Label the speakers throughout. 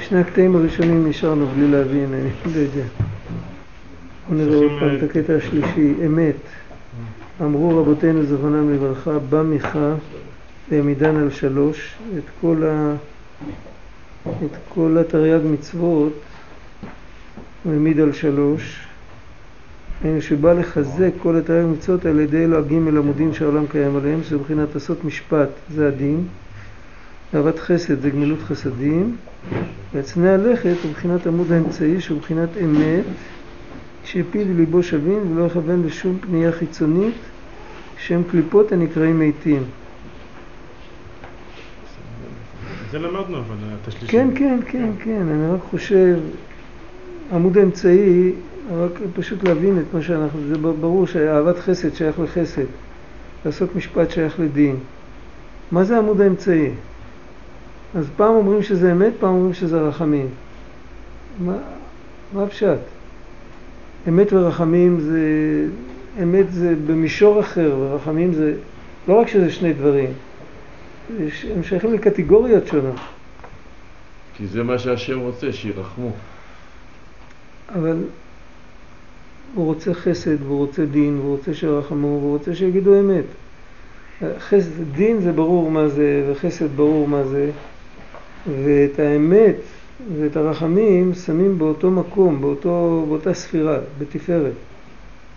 Speaker 1: שני הקטעים הראשונים נשארנו בלי להבין, אני לא יודע. בוא נראה עוד פעם את הקטע השלישי, אמת. אמרו רבותינו זכרונם לברכה, בא מיכה והעמידן על שלוש, את כל, ה... את כל התרי"ג מצוות הוא העמיד על שלוש, שבא לחזק כל התרי"ג מצוות על ידי אלו הגימל עמודים שהעולם קיים עליהם, שזה מבחינת עשות משפט, זה הדין, אהבת חסד זה גמילות חסדים, והצנע הלכת הוא מבחינת עמוד האמצעי שהוא מבחינת אמת, שהפיל ליבו שווים ולא יכוון לשום פנייה חיצונית שהם קליפות הנקראים מתים.
Speaker 2: זה למדנו אבל את השלישי.
Speaker 1: כן, כן, כן, כן, אני רק חושב, עמוד האמצעי, רק פשוט להבין את מה שאנחנו, זה ברור שאהבת חסד שייך לחסד, לעשות משפט שייך לדין. מה זה עמוד האמצעי? אז פעם אומרים שזה אמת, פעם אומרים שזה רחמים. מה, מה הפשט? אמת ורחמים זה, אמת זה במישור אחר, ורחמים זה, לא רק שזה שני דברים, הם שייכים לקטגוריות שונות.
Speaker 3: כי זה מה שהשם רוצה, שירחמו.
Speaker 1: אבל הוא רוצה חסד, והוא רוצה דין, והוא רוצה שירחמו, והוא רוצה שיגידו אמת. חסד, דין זה ברור מה זה, וחסד ברור מה זה, ואת האמת ואת הרחמים שמים באותו מקום, באותו, באותה ספירה, בתפארת.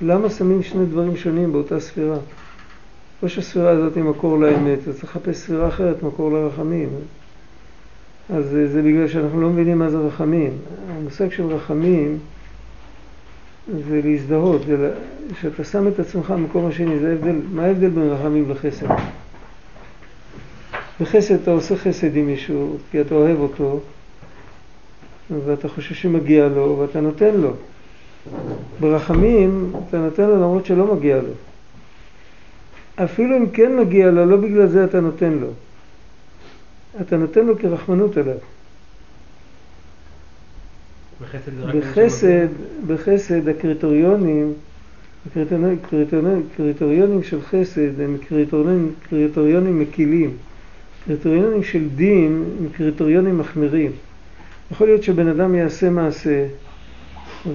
Speaker 1: למה שמים שני דברים שונים באותה ספירה? לא שהספירה הזאת היא מקור לאמת, אז צריך לחפש ספירה אחרת, מקור לרחמים. אז זה בגלל שאנחנו לא מבינים מה זה רחמים. המושג של רחמים זה להזדהות, זה שאתה שם את עצמך במקום השני, זה ההבדל, מה ההבדל בין רחמים לחסד? בחסד אתה עושה חסד עם מישהו, כי אתה אוהב אותו, ואתה חושב שמגיע לו, ואתה נותן לו. ברחמים אתה נותן לו למרות שלא מגיע לו. אפילו אם כן מגיע לו, לא בגלל זה אתה נותן לו. אתה נותן לו כרחמנות עליו. בחסד, בחסד הקריטריונים, הקריטריונים של חסד הם קריטריונים, קריטריונים מקילים. קריטריונים של דין הם קריטריונים מחמירים. יכול להיות שבן אדם יעשה מעשה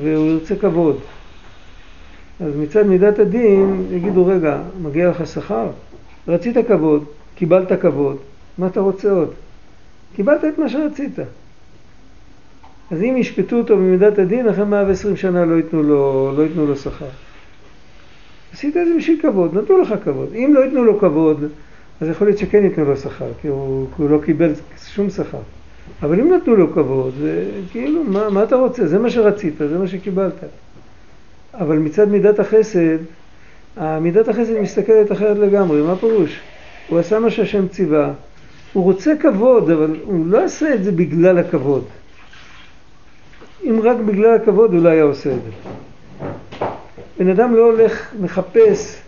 Speaker 1: והוא ירצה כבוד. אז מצד מידת הדין יגידו, רגע, מגיע לך שכר? רצית כבוד, קיבלת כבוד, מה אתה רוצה עוד? קיבלת את מה שרצית. אז אם ישפטו אותו במידת הדין, אחרי 120 שנה לא ייתנו לו, לא ייתנו לו שכר. עשית את זה בשביל כבוד, נתנו לך כבוד. אם לא ייתנו לו כבוד, אז יכול להיות שכן ייתנו לו שכר, כי הוא, כי הוא לא קיבל שום שכר. אבל אם נתנו לו כבוד, זה כאילו, מה, מה אתה רוצה? זה מה שרצית, זה מה שקיבלת. אבל מצד מידת החסד, מידת החסד מסתכלת אחרת לגמרי, מה פירוש? הוא עשה מה שהשם ציווה, הוא רוצה כבוד, אבל הוא לא עשה את זה בגלל הכבוד. אם רק בגלל הכבוד הוא לא היה עושה את זה. בן אדם לא הולך, מחפש,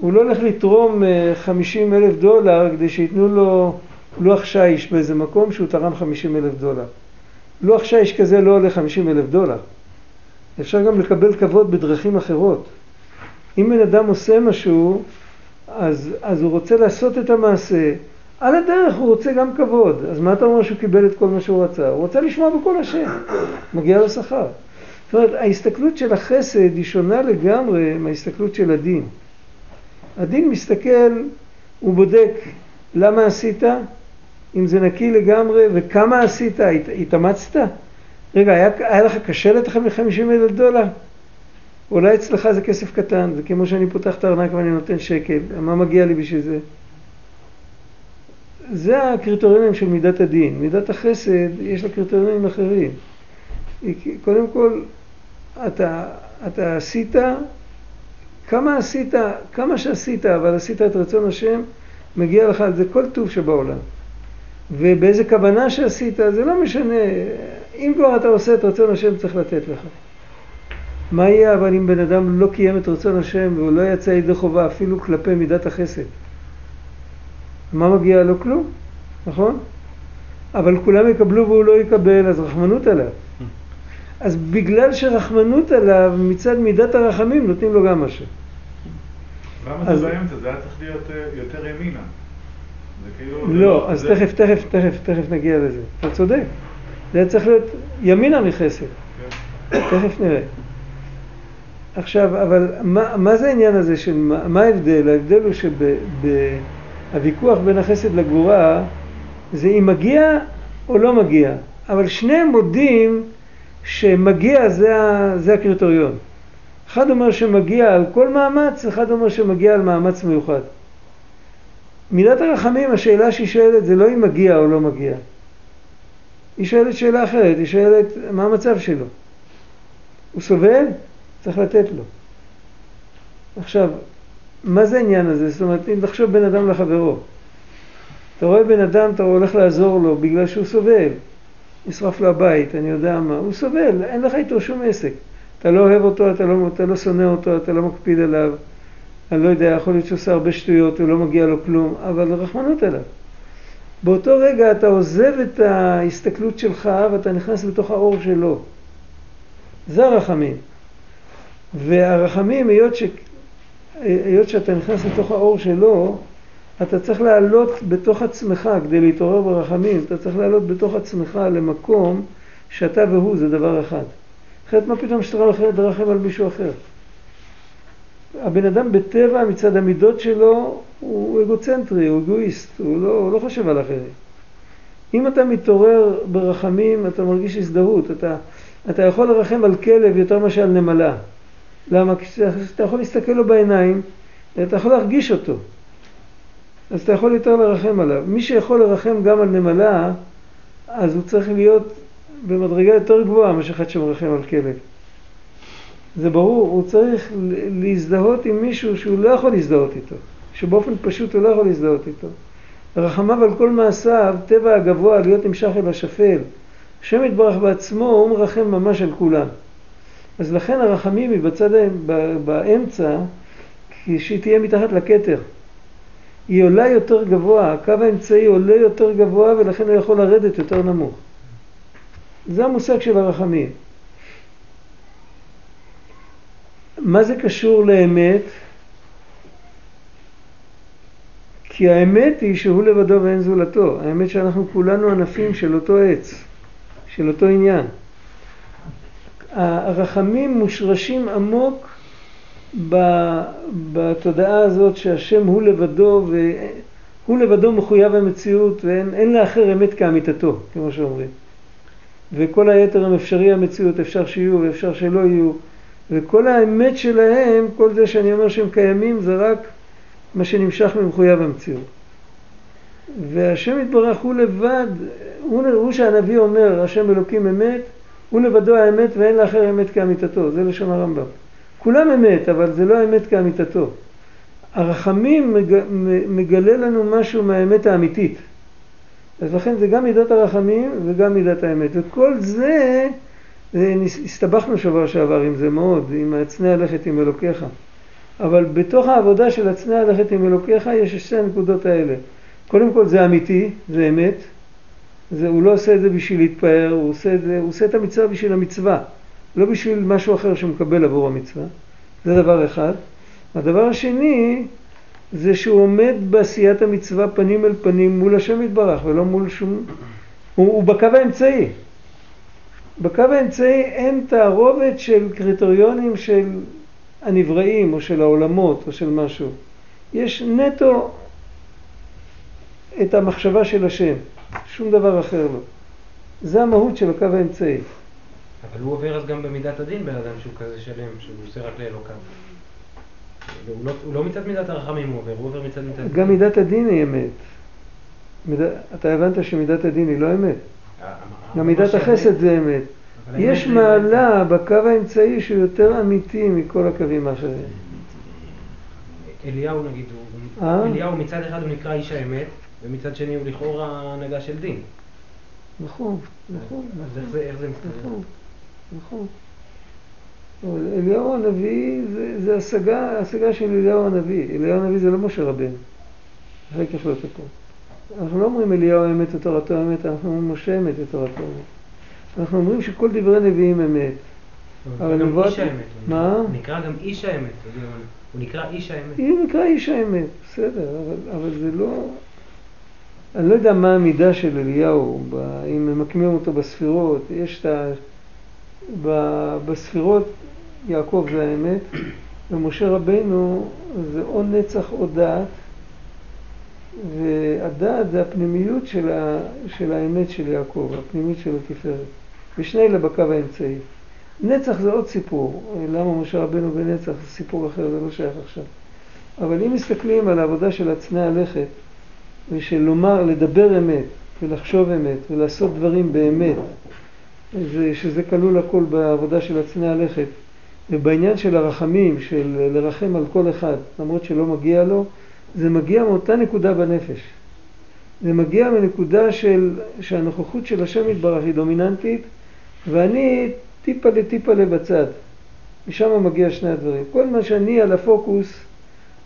Speaker 1: הוא לא הולך לתרום 50 אה, אלף דולר כדי שייתנו לו לוח שיש באיזה מקום שהוא תרם 50 אלף דולר. לוח שיש כזה לא עולה 50 אלף דולר. אפשר גם לקבל כבוד בדרכים אחרות. אם בן אדם עושה משהו, אז, אז הוא רוצה לעשות את המעשה. על הדרך הוא רוצה גם כבוד. אז מה אתה אומר שהוא קיבל את כל מה שהוא רצה? הוא רוצה לשמוע בקול השם. מגיע לו שכר. זאת אומרת, ההסתכלות של החסד היא שונה לגמרי מההסתכלות של הדין. הדין מסתכל, הוא בודק למה עשית, אם זה נקי לגמרי, וכמה עשית, הת, התאמצת? רגע, היה, היה לך קשה לתת מ-50 אלף דולר? אולי אצלך זה כסף קטן, זה כמו שאני פותח את הארנק ואני נותן שקל, מה מגיע לי בשביל זה? זה הקריטריונים של מידת הדין. מידת החסד, יש לה קריטריונים אחרים. קודם כל, אתה, אתה עשית, כמה עשית, כמה שעשית, אבל עשית את רצון השם, מגיע לך על זה כל טוב שבעולם. ובאיזה כוונה שעשית, זה לא משנה. אם כבר אתה עושה את רצון השם, צריך לתת לך. מה יהיה אבל אם בן אדם לא קיים את רצון השם והוא לא יצא ידי חובה אפילו כלפי מידת החסד? מה מגיע לו? כלום, נכון? אבל כולם יקבלו והוא לא יקבל, אז רחמנות עליו. אז בגלל שרחמנות עליו, מצד מידת הרחמים נותנים לו גם משהו.
Speaker 2: למה זה באמצע? זה היה צריך להיות אה, יותר ימינה.
Speaker 1: כאילו... לא, אז תכף, תכף, תכף, תכף נגיע לזה. אתה צודק. זה היה צריך להיות ימינה מחסד.
Speaker 2: כן.
Speaker 1: תכף נראה. עכשיו, אבל מה, מה זה העניין הזה של מה, מה ההבדל? ההבדל הוא שהוויכוח בין החסד לגבורה זה אם מגיע או לא מגיע, אבל שניהם מודים שמגיע זה, ה, זה הקריטריון. אחד אומר שמגיע על כל מאמץ, אחד אומר שמגיע על מאמץ מיוחד. מידת הרחמים, השאלה שהיא שואלת זה לא אם מגיע או לא מגיע. היא שואלת שאלה אחרת, היא שואלת מה המצב שלו. הוא סובל? צריך לתת לו. עכשיו, מה זה העניין הזה? זאת אומרת, אם תחשוב בין אדם לחברו. אתה רואה בן אדם, אתה הולך לעזור לו בגלל שהוא סובל. נשרף לו הבית, אני יודע מה. הוא סובל, אין לך איתו שום עסק. אתה לא אוהב אותו, אתה לא, אתה לא שונא אותו, אתה לא מקפיד עליו. אני לא יודע, יכול להיות שהוא עושה הרבה שטויות, הוא לא מגיע לו כלום, אבל רחמנות עליו. באותו רגע אתה עוזב את ההסתכלות שלך ואתה נכנס לתוך האור שלו. זה הרחמים. והרחמים, היות, ש... היות שאתה נכנס לתוך האור שלו, אתה צריך לעלות בתוך עצמך כדי להתעורר ברחמים, אתה צריך לעלות בתוך עצמך למקום שאתה והוא זה דבר אחד. אחרת מה פתאום שאתה לרחם על מישהו אחר? הבן אדם בטבע מצד המידות שלו הוא אגוצנטרי, הוא אגואיסט, הוא לא, הוא לא חושב על אחרים. אם אתה מתעורר ברחמים, אתה מרגיש הזדהות, אתה, אתה יכול לרחם על כלב יותר מאשר על נמלה. למה? כשאתה יכול להסתכל לו בעיניים, אתה יכול להרגיש אותו. אז אתה יכול יותר לרחם עליו. מי שיכול לרחם גם על נמלה, אז הוא צריך להיות במדרגה יותר גבוהה מאשר אחד שמרחם על כלב. זה ברור, הוא צריך להזדהות עם מישהו שהוא לא יכול להזדהות איתו, שבאופן פשוט הוא לא יכול להזדהות איתו. רחמיו על כל מעשיו, טבע הגבוה להיות נמשך אל השפל. השם יתברך בעצמו, הוא מרחם ממש על כולם. אז לכן הרחמים היא בצד, באמצע, שהיא תהיה מתחת לכתר. היא עולה יותר גבוה, הקו האמצעי עולה יותר גבוה ולכן הוא יכול לרדת יותר נמוך. זה המושג של הרחמים. מה זה קשור לאמת? כי האמת היא שהוא לבדו ואין זולתו. האמת שאנחנו כולנו ענפים של אותו עץ, של אותו עניין. הרחמים מושרשים עמוק בתודעה הזאת שהשם הוא לבדו והוא לבדו מחויב המציאות ואין לאחר אמת כאמיתתו, כמו שאומרים. וכל היתר הם אפשרי המציאות, אפשר שיהיו ואפשר שלא יהיו. וכל האמת שלהם, כל זה שאני אומר שהם קיימים, זה רק מה שנמשך ממחויב המציאות. והשם יתברך הוא לבד, הוא, הוא שהנביא אומר, השם אלוקים אמת, הוא לבדו האמת ואין לאחר אמת כאמיתתו, זה לשון הרמב"ם. כולם אמת, אבל זה לא האמת כאמיתתו. הרחמים מג, מגלה לנו משהו מהאמת האמיתית. אז לכן זה גם מידת הרחמים וגם מידת האמת. וכל זה הסתבכנו שבוע שעבר עם זה מאוד, עם הצנע הלכת עם אלוקיך. אבל בתוך העבודה של הצנע הלכת עם אלוקיך יש שתי הנקודות האלה. קודם כל זה אמיתי, זה אמת. זה, הוא לא עושה את זה בשביל להתפאר, הוא עושה, זה, הוא עושה את המצווה בשביל המצווה, לא בשביל משהו אחר שהוא מקבל עבור המצווה. זה דבר אחד. הדבר השני זה שהוא עומד בעשיית המצווה פנים אל פנים מול השם יתברך ולא מול שום... הוא, הוא בקו האמצעי. בקו האמצעי אין תערובת של קריטריונים של הנבראים או של העולמות או של משהו. יש נטו את המחשבה של השם, שום דבר אחר לא. זה המהות של הקו האמצעי.
Speaker 4: אבל הוא עובר אז גם במידת הדין בן אדם שהוא כזה שלם, שהוא עושה רק לאלוקיו. הוא לא, הוא לא מצד מידת הרחמים הוא עובר, הוא עובר מצד מידת הדין.
Speaker 1: גם מידת הדין היא אמת. מיד... אתה הבנת שמידת הדין היא לא אמת? גם מידת החסד זה אמת. יש מעלה בקו האמצעי שהוא יותר אמיתי מכל הקווים האחרים.
Speaker 4: אליהו נגיד, הוא,
Speaker 1: אה?
Speaker 4: אליהו מצד אחד הוא נקרא איש האמת, ומצד שני הוא לכאורה הנהגה של דין.
Speaker 1: נכון, נכון.
Speaker 4: אז איך זה, איך זה מסתדר?
Speaker 1: נכון, אליהו הנביא זה, זה השגה, השגה של אליהו הנביא. אליהו הנביא זה לא משה רבנו. אחרי כך לא תקום. אנחנו לא אומרים אליהו האמת ותורתו האמת, אנחנו אומרים משה אמת ותורתו האמת. אנחנו אומרים שכל דברי נביאים אמת.
Speaker 4: אבל גם
Speaker 1: נבואת-
Speaker 4: איש האמת. הוא
Speaker 1: מה?
Speaker 4: נקרא- גם איש האמת. הוא נקרא איש האמת.
Speaker 1: היא נקרא איש האמת, בסדר, אבל, אבל זה לא... אני לא יודע מה המידה של אליהו, אם ממקמים אותו בספירות, יש את ה... בספירות יעקב זה האמת, ומשה רבנו זה או נצח או דעת, והדעת זה הפנימיות של, ה... של האמת של יעקב, הפנימיות של התפארת, ושני אלה בקו האמצעי. נצח זה עוד סיפור, למה משה רבנו בנצח זה סיפור אחר, זה לא שייך עכשיו. אבל אם מסתכלים על העבודה של הצנע הלכת, ושל לומר, לדבר אמת, ולחשוב אמת, ולעשות דברים באמת, זה, שזה כלול הכל בעבודה של הצנע הלכת, ובעניין של הרחמים, של לרחם על כל אחד, למרות שלא מגיע לו, זה מגיע מאותה נקודה בנפש. זה מגיע מנקודה של, שהנוכחות של השם יתברך היא דומיננטית, ואני טיפה לטיפה לבצד. משם מגיע שני הדברים. כל מה שאני על הפוקוס,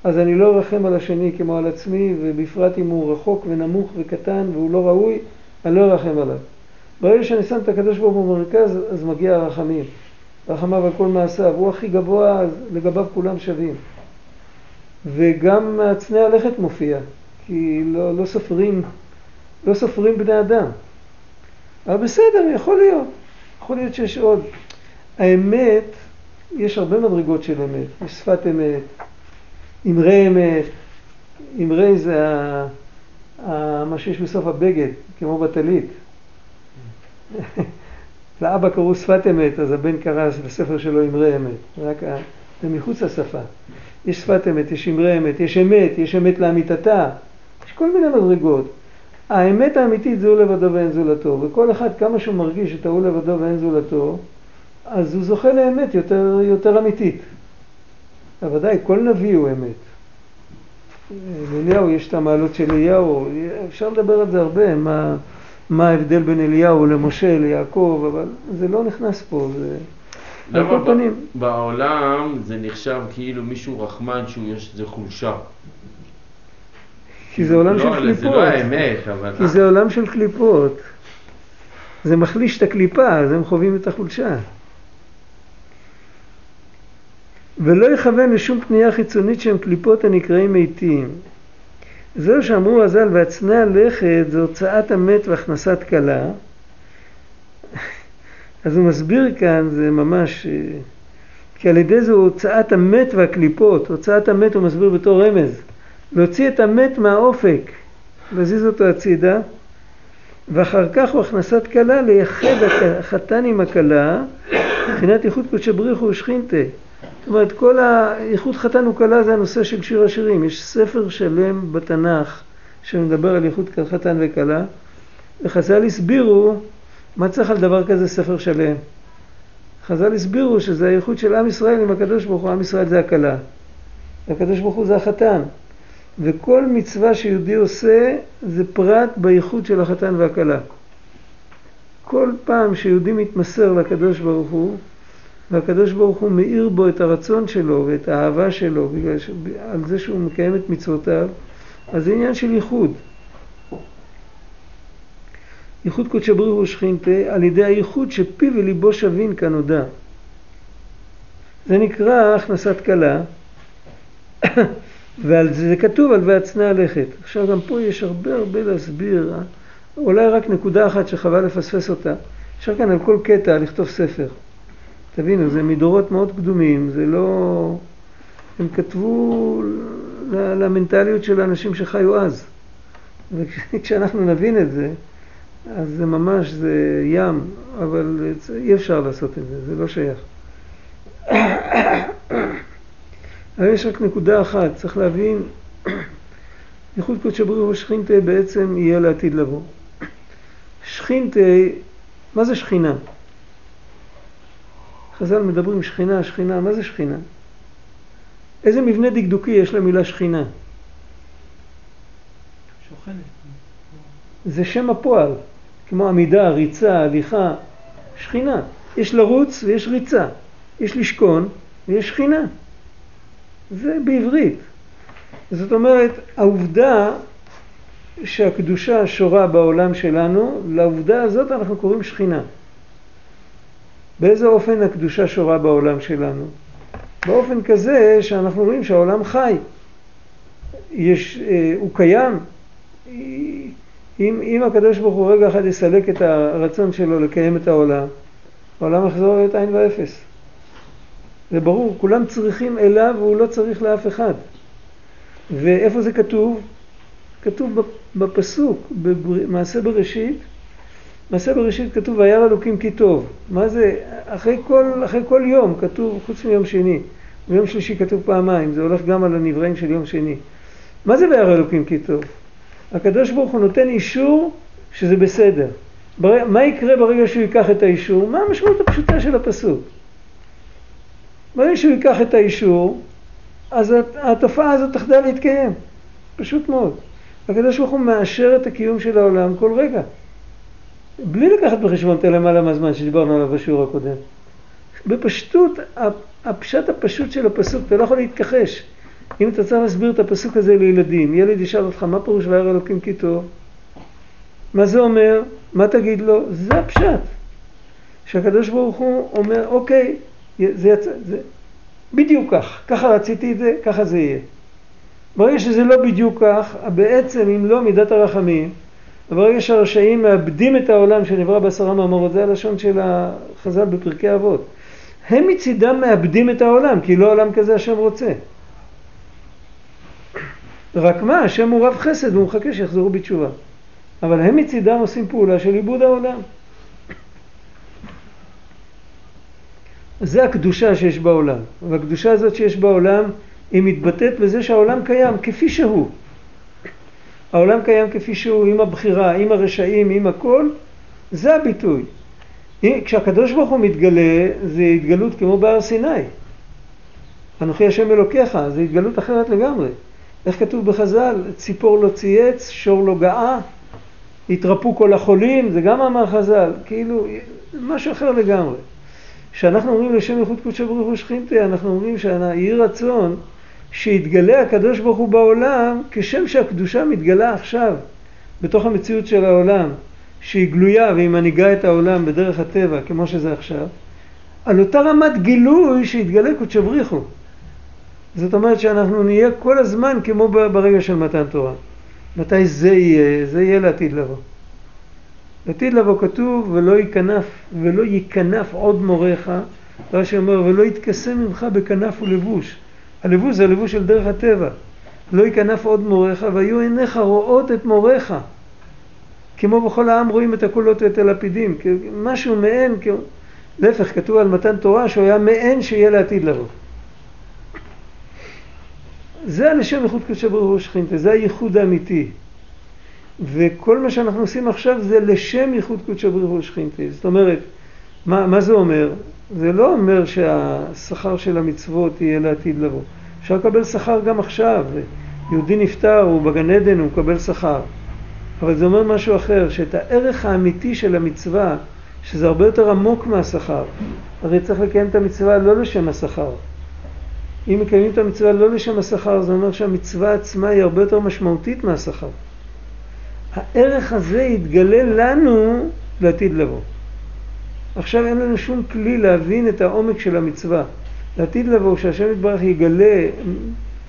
Speaker 1: אז אני לא ארחם על השני כמו על עצמי, ובפרט אם הוא רחוק ונמוך וקטן והוא לא ראוי, אני לא ארחם עליו. ברגע שאני שם את הקדוש ברוך הוא במרכז, אז מגיע הרחמים. רחמיו על כל מעשיו. הוא הכי גבוה, אז לגביו כולם שווים. וגם הצנע הלכת מופיע, כי לא, לא סופרים, לא סופרים בני אדם. אבל בסדר, יכול להיות. יכול להיות שיש עוד. האמת, יש הרבה מדרגות של אמת. יש שפת אמת, אמרי אמת. אמרי זה ה, ה, מה שיש בסוף הבגד, כמו בטלית. לאבא קראו שפת אמת, אז הבן קרא בספר שלו אמרי אמת. רק זה מחוץ לשפה. יש שפת אמת, יש אמרי אמת, יש אמת, יש אמת לאמיתתה. יש כל מיני מדרגות. האמת האמיתית הוא לבדו ואין זולתו, וכל אחד כמה שהוא מרגיש את ההוא לבדו ואין זולתו, אז הוא זוכה לאמת יותר, יותר אמיתית. בוודאי, כל נביא הוא אמת. לאליהו יש את המעלות של אליהו, אפשר לדבר על זה הרבה, מה, מה ההבדל בין אליהו למשה, ליעקב, אבל זה לא נכנס פה, זה... על כל פנים,
Speaker 3: בעולם זה נחשב כאילו מישהו רחמן שהוא יש איזה חולשה?
Speaker 1: כי זה עולם
Speaker 3: לא,
Speaker 1: של
Speaker 3: זה
Speaker 1: קליפות.
Speaker 3: לא האמת, אבל...
Speaker 1: כי זה עולם של קליפות. זה מחליש את הקליפה, אז הם חווים את החולשה. ולא יכוון לשום פנייה חיצונית שהם קליפות הנקראים מתים. זהו שאמרו הז"ל, והצנע לכת זה הוצאת המת והכנסת כלה. אז הוא מסביר כאן, זה ממש, כי על ידי זה הוא הוצאת המת והקליפות. הוצאת המת הוא מסביר בתור רמז. להוציא את המת מהאופק, להזיז אותו הצידה, ואחר כך הוא הכנסת כלה לייחד החתן עם הכלה, מבחינת איחוד קודשי בריחו ושכינתה. זאת אומרת, כל האיחוד חתן וכלה זה הנושא של שיר השירים. יש ספר שלם בתנ"ך שמדבר על איחוד חתן וכלה, וחז"ל הסבירו מה צריך על דבר כזה ספר שלם. חז"ל הסבירו שזה האיחוד של עם ישראל עם הקדוש ברוך הוא, עם ישראל זה הכלה. והקדוש ברוך הוא זה החתן. וכל מצווה שיהודי עושה זה פרט בייחוד של החתן והכלה. כל פעם שיהודי מתמסר לקדוש ברוך הוא, והקדוש ברוך הוא מאיר בו את הרצון שלו ואת האהבה שלו ש... על זה שהוא מקיים את מצוותיו, אז זה עניין של ייחוד. ייחוד קודשא בריחו ושכינתה על ידי הייחוד שפיו וליבו שווין כנודע. זה נקרא הכנסת כלה, ועל זה, זה כתוב על והצנע לכת. עכשיו גם פה יש הרבה הרבה להסביר? אולי רק נקודה אחת שחבל לפספס אותה. אפשר כאן על כל קטע לכתוב ספר. תבינו, זה מדורות מאוד קדומים, זה לא... הם כתבו למנטליות של האנשים שחיו אז. וכשאנחנו נבין את זה, אז זה ממש, זה ים, אבל אי אפשר לעשות את זה, זה לא שייך. אבל יש רק נקודה אחת, צריך להבין, ייחוד קודשא בריחו ושכינתה בעצם יהיה לעתיד לבוא. שכינתה, מה זה שכינה? חז"ל מדברים שכינה, שכינה, מה זה שכינה? איזה מבנה דקדוקי יש למילה שכינה?
Speaker 5: שוכנת.
Speaker 1: זה שם הפועל, כמו עמידה, ריצה, הליכה, שכינה. יש לרוץ ויש ריצה, יש לשכון ויש שכינה. זה בעברית. זאת אומרת, העובדה שהקדושה שורה בעולם שלנו, לעובדה הזאת אנחנו קוראים שכינה. באיזה אופן הקדושה שורה בעולם שלנו? באופן כזה שאנחנו רואים שהעולם חי. יש, אה, הוא קיים, אם, אם הקדוש ברוך הוא רגע אחד יסלק את הרצון שלו לקיים את העולם, העולם יחזור להיות עין ואפס. זה ברור, כולם צריכים אליו והוא לא צריך לאף אחד. ואיפה זה כתוב? כתוב בפסוק, במעשה בראשית, מעשה בראשית כתוב וירא אלוקים כי טוב. מה זה? אחרי כל, אחרי כל יום כתוב, חוץ מיום שני, ביום שלישי כתוב פעמיים, זה הולך גם על הנבראים של יום שני. מה זה וירא אלוקים כי טוב? הקדוש ברוך הוא נותן אישור שזה בסדר. בר... מה יקרה ברגע שהוא ייקח את האישור? מה המשמעות הפשוטה של הפסוק? ברגע שהוא ייקח את האישור, אז התופעה הזאת תחדל להתקיים. פשוט מאוד. הקדוש ברוך הוא מאשר את הקיום של העולם כל רגע. בלי לקחת בחשבון את הלמעלה מהזמן שדיברנו עליו בשיעור הקודם. בפשטות, הפשט הפשוט של הפסוק, אתה לא יכול להתכחש. אם אתה צריך להסביר את הפסוק הזה לילדים, ילד ישאל אותך מה פירוש וירא אלוקים כי? מה זה אומר? מה תגיד לו? זה הפשט. שהקדוש ברוך הוא אומר, אוקיי, זה יצא, זה בדיוק כך, ככה רציתי את זה, ככה זה יהיה. ברגע שזה לא בדיוק כך, בעצם אם לא מידת הרחמים, ברגע שהרשעים מאבדים את העולם שנברא בעשרה מאמרות, זה הלשון של החז"ל בפרקי אבות. הם מצידם מאבדים את העולם, כי לא עולם כזה השם רוצה. רק מה, השם הוא רב חסד והוא מחכה שיחזרו בתשובה. אבל הם מצידם עושים פעולה של עיבוד העולם. זה הקדושה שיש בעולם. והקדושה הזאת שיש בעולם היא מתבטאת בזה שהעולם קיים כפי שהוא. העולם קיים כפי שהוא עם הבחירה, עם הרשעים, עם הכל, זה הביטוי. כשהקדוש ברוך הוא מתגלה, זה התגלות כמו בהר סיני. אנוכי השם אלוקיך, זה התגלות אחרת לגמרי. איך כתוב בחז"ל? ציפור לא צייץ, שור לא גאה, התרפאו כל החולים, זה גם אמר חז"ל, כאילו, משהו אחר לגמרי. כשאנחנו אומרים לשם ייחוד קודשו ברוך הוא שכינתה, אנחנו אומרים שיהי רצון שיתגלה הקדוש ברוך הוא בעולם כשם שהקדושה מתגלה עכשיו בתוך המציאות של העולם, שהיא גלויה והיא מנהיגה את העולם בדרך הטבע כמו שזה עכשיו, על אותה רמת גילוי שיתגלה קודשו בריחו. זאת אומרת שאנחנו נהיה כל הזמן כמו ברגע של מתן תורה. מתי זה יהיה? זה יהיה לעתיד לבוא. לעתיד לבוא כתוב ולא ייכנף ולא ייכנף עוד מוריך, רש"י אומר ולא יתקסם ממך בכנף ולבוש. הלבוש זה הלבוש של דרך הטבע. לא ייכנף עוד מוריך והיו עיניך רואות את מוריך. כמו בכל העם רואים את הקולות ואת הלפידים, משהו מעין, להפך כתוב על מתן תורה שהוא היה מעין שיהיה לעתיד לבוא. זה הלשם ייחוד קדושי ברוך הוא שכינתה, זה הייחוד האמיתי. וכל מה שאנחנו עושים עכשיו זה לשם ייחוד קודשא ברוך הוא שכינתה. זאת אומרת, מה, מה זה אומר? זה לא אומר שהשכר של המצוות יהיה לעתיד לבוא. אפשר לקבל שכר גם עכשיו. יהודי נפטר, הוא בגן עדן, הוא מקבל שכר. אבל זה אומר משהו אחר, שאת הערך האמיתי של המצווה, שזה הרבה יותר עמוק מהשכר, הרי צריך לקיים את המצווה לא לשם השכר. אם מקיימים את המצווה לא לשם השכר, זה אומר שהמצווה עצמה היא הרבה יותר משמעותית מהשכר. הערך הזה יתגלה לנו לעתיד לבוא. עכשיו אין לנו שום כלי להבין את העומק של המצווה. לעתיד לבוא, שהשם יתברך יגלה,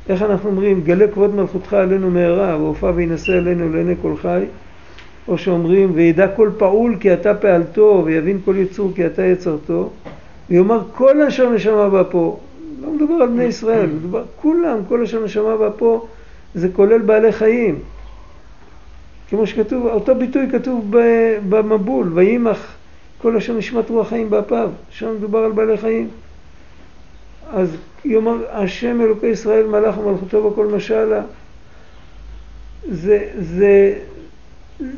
Speaker 1: איך אנחנו אומרים, גלה כבוד מלכותך עלינו מהרה, והופע וינשא עלינו לעיני כל חי, או שאומרים, וידע כל פעול כי אתה פעלתו, ויבין כל יצור כי אתה יצרתו, ויאמר כל אשר נשמה בא פה, לא מדובר על בני ישראל, מדובר כולם, כל אשר נשמה בא פה, זה כולל בעלי חיים. כמו שכתוב, אותו ביטוי כתוב במבול, וימח כל אשר נשמת רוח חיים באפיו, שם מדובר על בעלי חיים. אז יאמר השם אלוקי ישראל מלאך ומלכותו בכל משלה. זה, זה,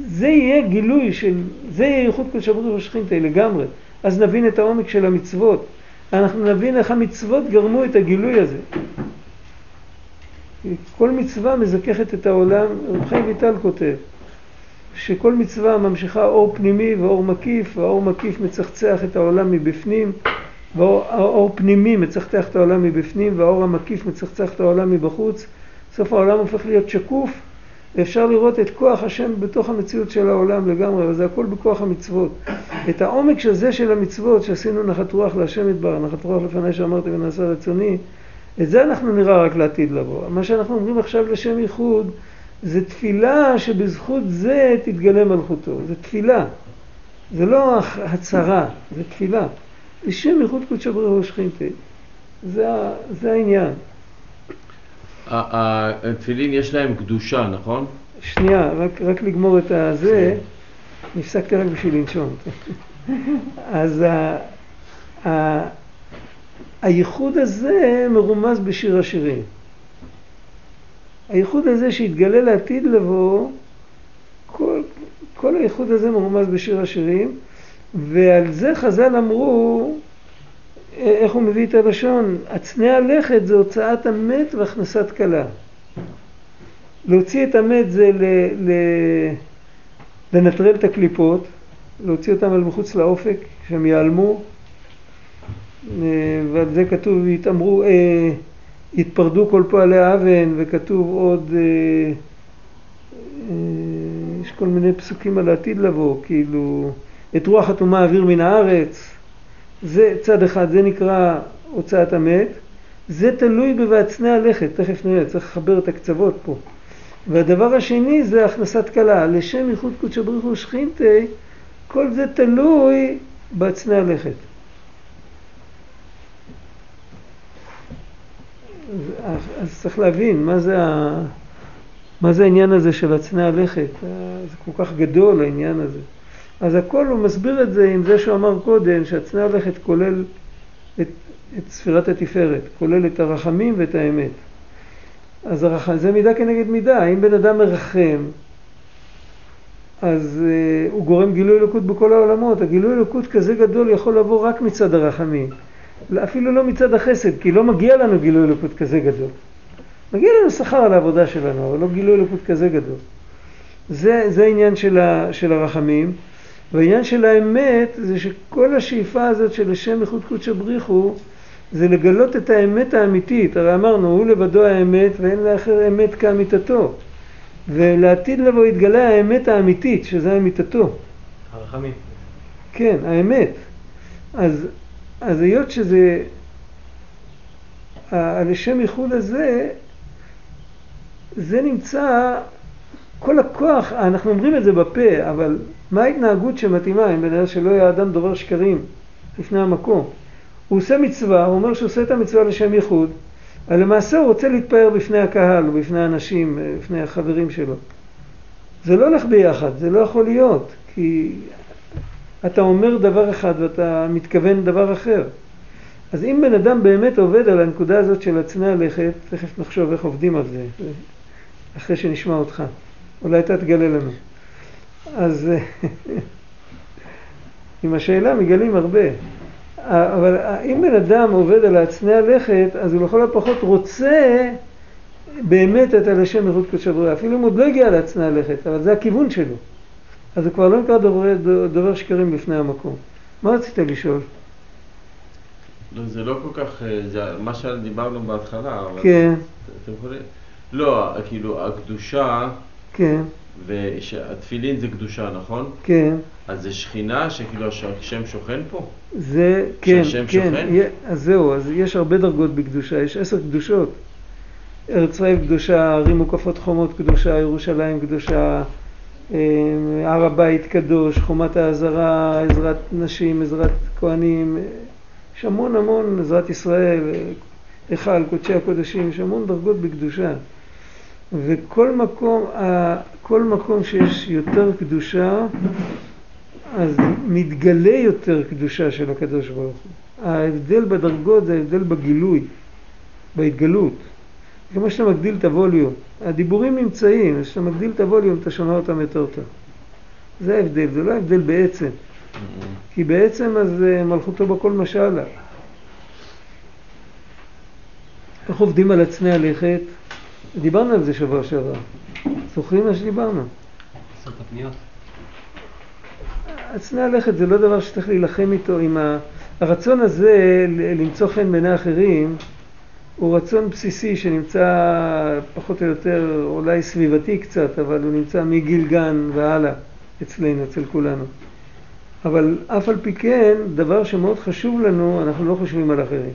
Speaker 1: זה יהיה גילוי של, זה יהיה ייחוד קודש ברוך הוא שכינתה לגמרי. אז נבין את העומק של המצוות. אנחנו נבין איך המצוות גרמו את הגילוי הזה. כל מצווה מזככת את העולם, רב חיים ויטל כותב, שכל מצווה ממשיכה אור פנימי ואור מקיף, והאור מקיף מצחצח את העולם מבפנים, והאור פנימי מצחצח את העולם מבפנים, והאור המקיף מצחצח את העולם מבחוץ. בסוף העולם הופך להיות שקוף, ואפשר לראות את כוח השם בתוך המציאות של העולם לגמרי, אבל זה הכל בכוח המצוות. את העומק של זה של המצוות שעשינו נחת רוח להשם יתבר, נחת רוח לפני שאמרתי ונעשה רצוני, את זה אנחנו נראה רק לעתיד לבוא. מה שאנחנו אומרים עכשיו לשם ייחוד, זה תפילה שבזכות זה תתגלה מלכותו, זה תפילה. זה לא הצהרה, זה תפילה. לשם ייחוד קודשא בריך ושכינתה. זה, זה העניין.
Speaker 3: התפילין יש להם קדושה, נכון?
Speaker 1: שנייה, רק, רק לגמור את הזה, נפסקתי רק בשביל לנשום. אז ה, ה, הייחוד הזה מרומז בשיר השירים. הייחוד הזה שהתגלה לעתיד לבוא, כל, כל הייחוד הזה מרומז בשיר השירים, ועל זה חז"ל אמרו, איך הוא מביא את הלשון? הצנע הלכת זה הוצאת המת והכנסת כלה. להוציא את המת זה ל, ל, לנטרל את הקליפות, להוציא אותם אל מחוץ לאופק, שהם ייעלמו, אה, ועל זה כתוב, יתאמרו, אה, יתפרדו כל פועלי אבן, וכתוב עוד, אה, אה, יש כל מיני פסוקים על העתיד לבוא, כאילו, את רוח הטומאה אוויר מן הארץ, זה צד אחד, זה נקרא הוצאת המת, זה תלוי ב"ואצנע הלכת", תכף נראה, צריך לחבר את הקצוות פה. והדבר השני זה הכנסת כלה, לשם ייחוד קודשא בריך הוא שכינתי, כל זה תלוי בהצנע הלכת. אז, צריך להבין מה זה, ה, מה זה העניין הזה של הצנע הלכת, זה כל כך גדול העניין הזה. אז הכל הוא מסביר את זה עם זה שהוא אמר קודם שהצנע הלכת כולל את, את ספירת התפארת, כולל את הרחמים ואת האמת. אז הרח... זה מידה כנגד מידה, אם בן אדם מרחם אז uh, הוא גורם גילוי אלוקות בכל העולמות, הגילוי אלוקות כזה גדול יכול לבוא רק מצד הרחמים, אפילו לא מצד החסד, כי לא מגיע לנו גילוי אלוקות כזה גדול. מגיע לנו שכר על העבודה שלנו, אבל לא גילוי אלוקות כזה גדול. זה, זה העניין של, ה, של הרחמים. והעניין של האמת זה שכל השאיפה הזאת של השם איכות קודשא בריחו זה לגלות את האמת האמיתית. הרי אמרנו, הוא לבדו האמת ואין לאחר אמת כאמיתתו. ולעתיד לבוא יתגלה האמת האמיתית, שזה אמיתתו.
Speaker 4: הרחמים.
Speaker 1: כן, האמת. אז, אז היות שזה, הלשם ייחוד הזה, זה נמצא, כל הכוח, אנחנו אומרים את זה בפה, אבל מה ההתנהגות שמתאימה אם בן אדם שלא יהיה אדם דובר שקרים לפני המקום? הוא עושה מצווה, הוא אומר שהוא עושה את המצווה לשם ייחוד, אבל למעשה הוא רוצה להתפאר בפני הקהל או בפני האנשים, בפני החברים שלו. זה לא הולך ביחד, זה לא יכול להיות, כי אתה אומר דבר אחד ואתה מתכוון דבר אחר. אז אם בן אדם באמת עובד על הנקודה הזאת של הצנע לכת, תכף נחשוב איך עובדים על זה, אחרי שנשמע אותך. אולי אתה תגלה לנו. אז עם השאלה מגלים הרבה. אבל אם בן אדם עובד על הצנע לכת, אז הוא לכל הפחות רוצה באמת את הלשם מחוץ קודשא בריאה, אפילו אם עוד לא הגיע להצנע לכת, אבל זה הכיוון שלו. אז זה כבר לא נקרא דובר, דובר שקרים בפני המקום. מה רצית לשאול?
Speaker 3: לא, זה לא כל כך, אה, זה מה שדיברנו בהתחלה, אבל...
Speaker 1: כן.
Speaker 3: אתם יכולים... לא, כאילו, הקדושה...
Speaker 1: כן.
Speaker 3: והתפילין זה קדושה, נכון?
Speaker 1: כן.
Speaker 3: אז זה שכינה שכאילו השם שוכן פה?
Speaker 1: זה, כן,
Speaker 3: שהשם
Speaker 1: כן.
Speaker 3: שוכן?
Speaker 1: אז זהו, אז יש הרבה דרגות בקדושה, יש עשר קדושות. ארץ ישראל קדושה, ערים מוקפות חומות קדושה, ירושלים קדושה, הר הבית קדוש, חומת העזרה, עזרת נשים, עזרת כהנים, יש המון המון, עזרת ישראל, היכל, קודשי הקודשים, יש המון דרגות בקדושה. וכל מקום, כל מקום שיש יותר קדושה, אז מתגלה יותר קדושה של הקדוש ברוך הוא. ההבדל בדרגות זה ההבדל בגילוי, בהתגלות. כמו שאתה מגדיל את הווליום. הדיבורים נמצאים, כשאתה מגדיל את הווליום אתה שומע אותם יותר טוב. זה ההבדל, זה לא ההבדל בעצם. כי בעצם אז אה, מלכותו בכל משלה. איך עובדים על עצמי הלכת? דיברנו על זה שבוע שעבר. זוכרים מה שדיברנו?
Speaker 4: עשרת הפניות.
Speaker 1: הצנע לכת זה לא דבר שצריך להילחם איתו עם. הרצון הזה למצוא חן בעיני אחרים הוא רצון בסיסי שנמצא פחות או יותר אולי סביבתי קצת, אבל הוא נמצא מגיל גן והלאה אצלנו, אצל כולנו. אבל אף על פי כן, דבר שמאוד חשוב לנו, אנחנו לא חושבים על אחרים.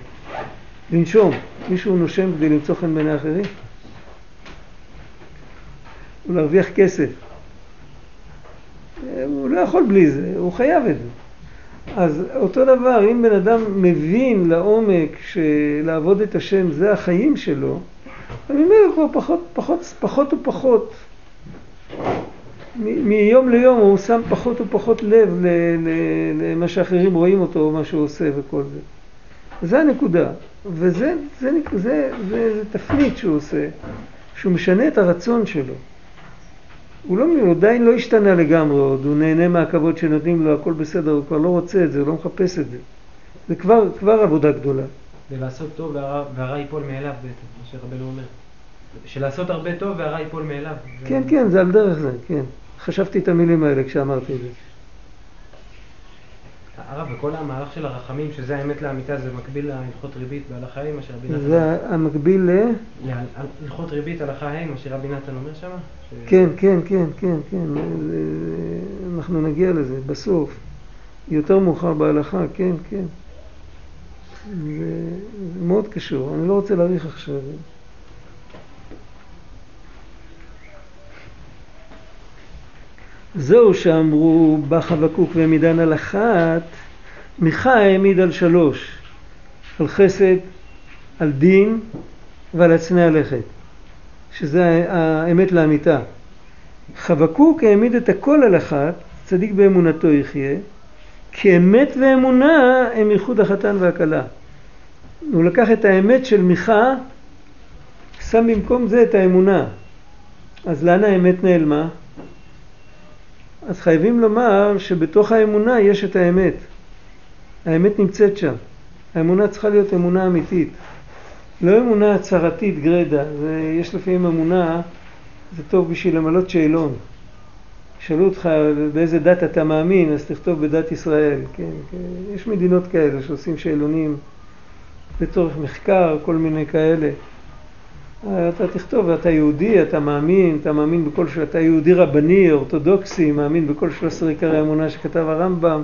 Speaker 1: לנשום. מישהו נושם כדי למצוא חן בעיני אחרים? הוא להרוויח כסף. הוא לא יכול בלי זה, הוא חייב את זה. אז אותו דבר, אם בן אדם מבין לעומק שלעבוד את השם זה החיים שלו, אני אומר כבר פחות, פחות, פחות ופחות. מיום ליום הוא שם פחות ופחות לב למה שאחרים רואים אותו או מה שהוא עושה וכל זה. זה הנקודה, וזה זה, זה, זה, זה, זה תפנית שהוא עושה, שהוא משנה את הרצון שלו. הוא, לא, הוא עדיין לא השתנה לגמרי עוד, הוא נהנה מהכבוד שנותנים לו, הכל בסדר, הוא כבר לא רוצה את זה, הוא לא מחפש את זה. זה כבר, כבר עבודה גדולה.
Speaker 4: ולעשות טוב והרע ייפול מאליו בעצם, מה שרבנו אומר. שלעשות הרבה טוב והרע ייפול מאליו.
Speaker 1: כן, כן, זה על דרך זה, כן. חשבתי את המילים האלה כשאמרתי את זה.
Speaker 4: הרב, וכל המהלך של הרחמים, שזה האמת לאמיתה, זה מקביל להלכות ריבית בהלכה ה', מה שרבי
Speaker 1: נתן... זה המקביל ל...
Speaker 4: להלכות ריבית הלכה ה', מה שרבי נתן אומר שם?
Speaker 1: כן, כן, כן, כן, כן. אנחנו נגיע לזה בסוף. יותר מאוחר בהלכה, כן, כן. זה מאוד קשור, אני לא רוצה להאריך עכשיו. זהו שאמרו בא חבקוק והעמידן על אחת, מיכה העמיד על שלוש, על חסד, על דין ועל הצנע לכת, שזה האמת לאמיתה. חבקוק העמיד את הכל על אחת, צדיק באמונתו יחיה, כי אמת ואמונה הם ייחוד החתן והכלה. הוא לקח את האמת של מיכה, שם במקום זה את האמונה. אז לאן האמת נעלמה? אז חייבים לומר שבתוך האמונה יש את האמת. האמת נמצאת שם. האמונה צריכה להיות אמונה אמיתית. לא אמונה הצהרתית גרידא, יש לפעמים אמונה, זה טוב בשביל למלות שאלון. שאלו אותך באיזה דת אתה מאמין, אז תכתוב בדת ישראל. כן, כן. יש מדינות כאלה שעושים שאלונים לצורך מחקר, כל מיני כאלה. אתה תכתוב, אתה יהודי, אתה מאמין, אתה מאמין בכל, ש... אתה יהודי רבני, אורתודוקסי, מאמין בכל 13 עיקרי האמונה שכתב הרמב"ם.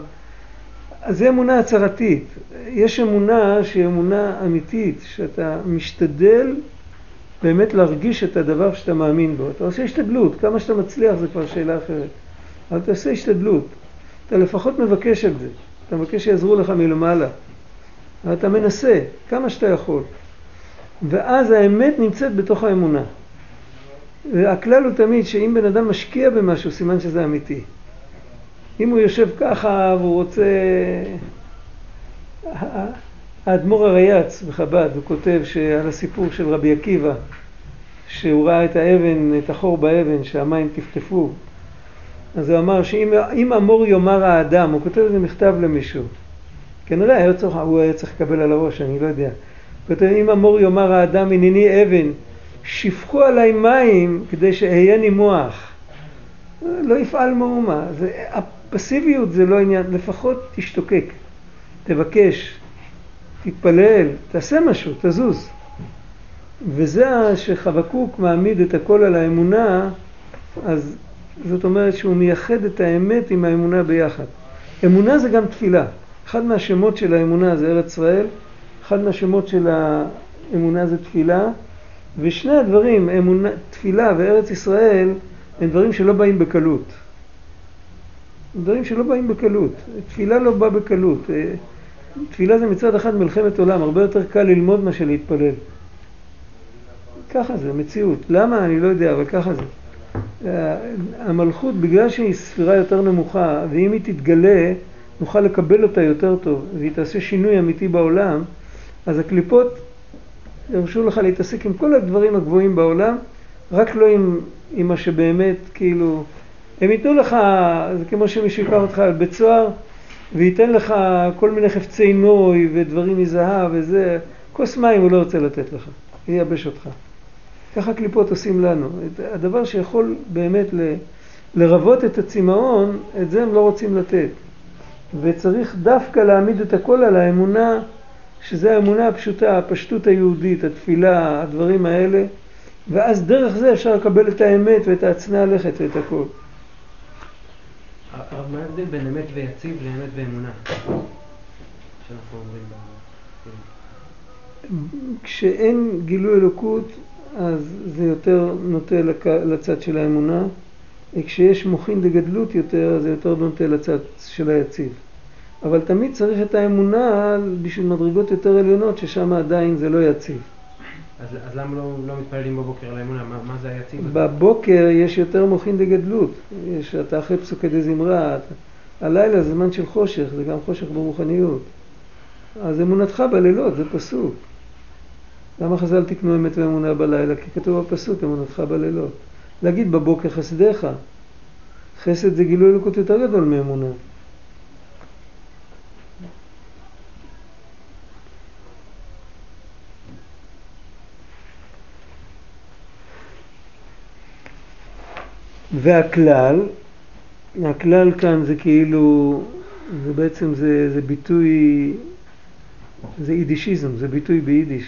Speaker 1: אז זה אמונה הצהרתית. יש אמונה שהיא אמונה אמיתית, שאתה משתדל באמת להרגיש את הדבר שאתה מאמין בו. אתה עושה השתדלות, כמה שאתה מצליח זה כבר שאלה אחרת. אבל אתה עושה השתדלות. אתה לפחות מבקש את זה. אתה מבקש שיעזרו לך מלמעלה. אבל אתה מנסה, כמה שאתה יכול. ואז האמת נמצאת בתוך האמונה. והכלל הוא תמיד שאם בן אדם משקיע במשהו, סימן שזה אמיתי. אם הוא יושב ככה והוא רוצה... האדמו"ר הרייץ בחב"ד, הוא כותב שעל הסיפור של רבי עקיבא, שהוא ראה את האבן, את החור באבן, שהמים טפטפו, אז הוא אמר שאם המור יאמר האדם, הוא כותב איזה מכתב למישהו, כנראה היה צריך, הוא היה צריך לקבל על הראש, אני לא יודע. כותב, אם המור יאמר האדם הנני אבן, שפכו עליי מים כדי שאהיה נימוח. לא יפעל מאומה. זה, הפסיביות זה לא עניין, לפחות תשתוקק, תבקש, תתפלל, תעשה משהו, תזוז. וזה שחבקוק מעמיד את הכל על האמונה, אז זאת אומרת שהוא מייחד את האמת עם האמונה ביחד. אמונה זה גם תפילה. אחד מהשמות של האמונה זה ארץ ישראל, אחד מהשמות של האמונה זה תפילה, ושני הדברים, אמונה, תפילה וארץ ישראל, הם דברים שלא באים בקלות. דברים שלא באים בקלות. תפילה לא באה בקלות. אה, תפילה זה מצד אחד מלחמת עולם, הרבה יותר קל ללמוד מאשר להתפלל. ככה זה, מציאות. למה? אני לא יודע, אבל ככה זה. אה, המלכות, בגלל שהיא ספירה יותר נמוכה, ואם היא תתגלה, נוכל לקבל אותה יותר טוב, והיא תעשה שינוי אמיתי בעולם, אז הקליפות ירשו לך להתעסק עם כל הדברים הגבוהים בעולם, רק לא עם, עם מה שבאמת, כאילו, הם ייתנו לך, זה כמו שמישהו ייקח אותך על בית סוהר, וייתן לך כל מיני חפצי נוי ודברים מזהב וזה, כוס מים הוא לא רוצה לתת לך, ייבש אותך. ככה קליפות עושים לנו. הדבר שיכול באמת ל, לרוות את הצמאון, את זה הם לא רוצים לתת. וצריך דווקא להעמיד את הכל על האמונה שזה האמונה הפשוטה, הפשטות היהודית, התפילה, הדברים האלה, ואז דרך זה אפשר לקבל את האמת ואת ההצנע לכת ואת הכל.
Speaker 4: הרב, מה ההבדל בין אמת ויציב לאמת ואמונה? שאנחנו אומרים
Speaker 1: כשאין גילוי אלוקות, אז זה יותר נוטה. לצד של האמונה, וכשיש מוחין דגדלות יותר, זה יותר נוטה לצד של היציב. אבל תמיד צריך את האמונה בשביל מדרגות יותר עליונות, ששם עדיין זה לא יציב.
Speaker 4: אז, אז למה לא, לא מתפללים בבוקר על האמונה? מה, מה זה היציב?
Speaker 1: בבוקר יש יותר מוחין דגדלות. יש, אתה אחרי פסוקי דזמרה, הלילה זה זמן של חושך, זה גם חושך ברוחניות. אז אמונתך בלילות, זה פסוק. למה חז"ל תקנו אמת ואמונה בלילה? כי כתוב בפסוק אמונתך בלילות. להגיד בבוקר חסדיך. חסד זה גילוי אלוקות יותר גדול מאמונה. והכלל, הכלל כאן זה כאילו, זה בעצם זה, זה ביטוי, זה יידישיזם, זה ביטוי ביידיש.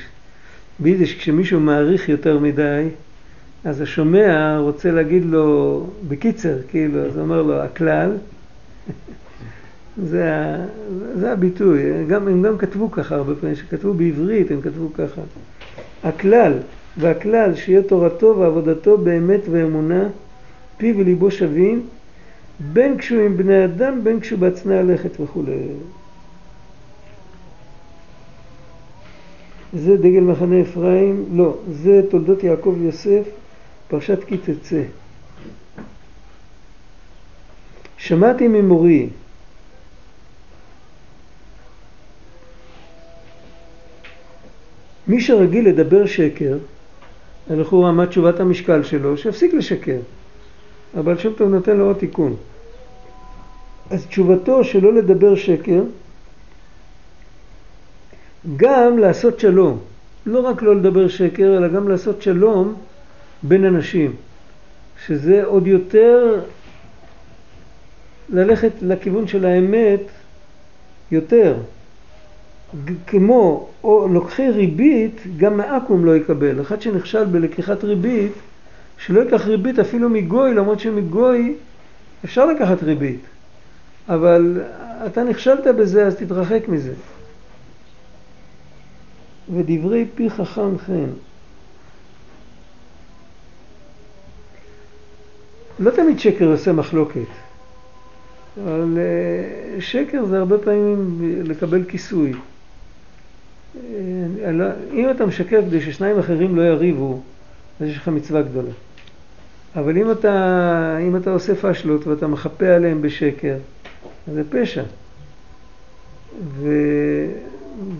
Speaker 1: ביידיש כשמישהו מעריך יותר מדי, אז השומע רוצה להגיד לו, בקיצר, כאילו, אז אומר לו, הכלל, זה, זה הביטוי, גם, הם גם כתבו ככה הרבה פעמים, שכתבו בעברית הם כתבו ככה. הכלל, והכלל שיהיה תורתו ועבודתו באמת ואמונה, פיו וליבו שווים, בין כשהוא עם בני אדם, בין כשהוא בעצמי הלכת וכולי. זה דגל מחנה אפרים, לא, זה תולדות יעקב יוסף, פרשת כי תצא. שמעתי ממורי, מי שרגיל לדבר שקר, לכאורה מה תשובת המשקל שלו, שיפסיק לשקר. אבל שם טוב נותן לו עוד תיקון. אז תשובתו שלא לדבר שקר, גם לעשות שלום. לא רק לא לדבר שקר, אלא גם לעשות שלום בין אנשים. שזה עוד יותר ללכת לכיוון של האמת יותר. כמו או לוקחי ריבית, גם מעכו"ם לא יקבל. אחד שנכשל בלקיחת ריבית, שלא ייקח ריבית אפילו מגוי, למרות שמגוי אפשר לקחת ריבית. אבל אתה נכשלת בזה, אז תתרחק מזה. ודברי פי חכם חן. לא תמיד שקר עושה מחלוקת, אבל אה, שקר זה הרבה פעמים לקבל כיסוי. אה, לא- אם אתה משקר כדי ששניים אחרים לא יריבו, אז יש לך מצווה גדולה. אבל אם אתה, אם אתה עושה פשלות ואתה מחפה עליהם בשקר, זה פשע. ו,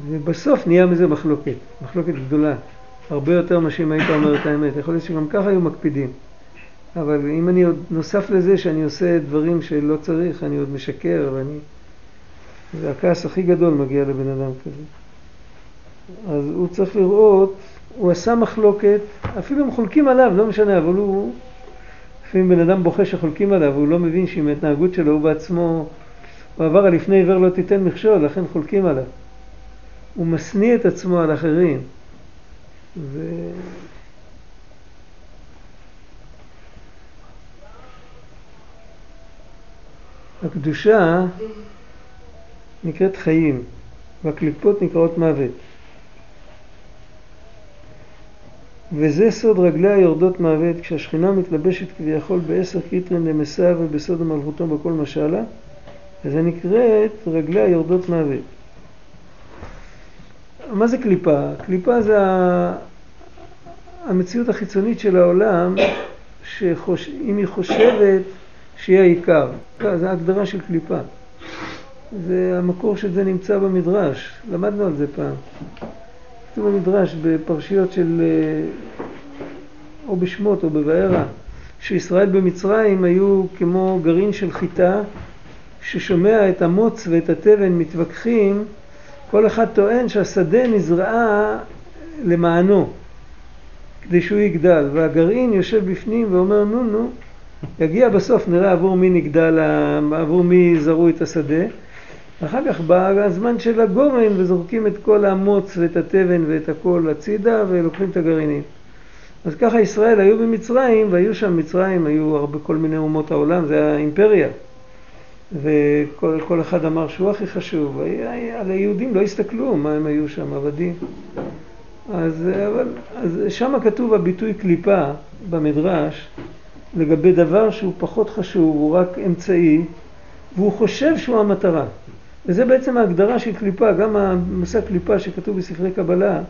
Speaker 1: ובסוף נהיה מזה מחלוקת, מחלוקת גדולה, הרבה יותר שאם היית אומר את האמת. יכול להיות שגם ככה היו מקפידים. אבל אם אני עוד נוסף לזה שאני עושה דברים שלא צריך, אני עוד משקר, ואני... זה הכעס הכי גדול מגיע לבן אדם כזה. אז הוא צריך לראות, הוא עשה מחלוקת, אפילו הם חולקים עליו, לא משנה, אבל הוא... לפעמים בן אדם בוכה שחולקים עליו, הוא לא מבין שעם ההתנהגות שלו הוא בעצמו, הוא עבר על לפני עיוור לא תיתן מכשול, לכן חולקים עליו. הוא משניא את עצמו על אחרים. ו... הקדושה נקראת חיים, והקליפות נקראות מוות. וזה סוד רגליה יורדות מוות, כשהשכינה מתלבשת כביכול בעשר כתרין דמסאבו בסוד מלכותו בכל משלה, וזה נקראת רגליה יורדות מוות. מה זה קליפה? קליפה זה המציאות החיצונית של העולם, שאם היא חושבת שהיא העיקר. זה ההגדרה של קליפה. זה המקור של זה נמצא במדרש, למדנו על זה פעם. כתוב במדרש בפרשיות של, אה, או בשמות או בבארה, שישראל במצרים היו כמו גרעין של חיטה, ששומע את המוץ ואת התבן מתווכחים, כל אחד טוען שהשדה נזרעה למענו, כדי שהוא יגדל, והגרעין יושב בפנים ואומר נו נו, יגיע בסוף נראה עבור מי נגדל, עבור מי זרעו את השדה, אחר כך בא הזמן של הגורן וזורקים את כל המוץ ואת התבן ואת הכל הצידה ולוקחים את הגרעינים. אז ככה ישראל היו במצרים והיו שם מצרים, היו הרבה כל מיני אומות העולם, זה היה אימפריה. וכל כל אחד אמר שהוא הכי חשוב. על היהודים לא הסתכלו מה הם היו שם, עבדים. אז, אבל, אז שם כתוב הביטוי קליפה במדרש לגבי דבר שהוא פחות חשוב, הוא רק אמצעי, והוא חושב שהוא המטרה. וזה בעצם ההגדרה של קליפה, גם המושג קליפה שכתוב בספרי קבלה,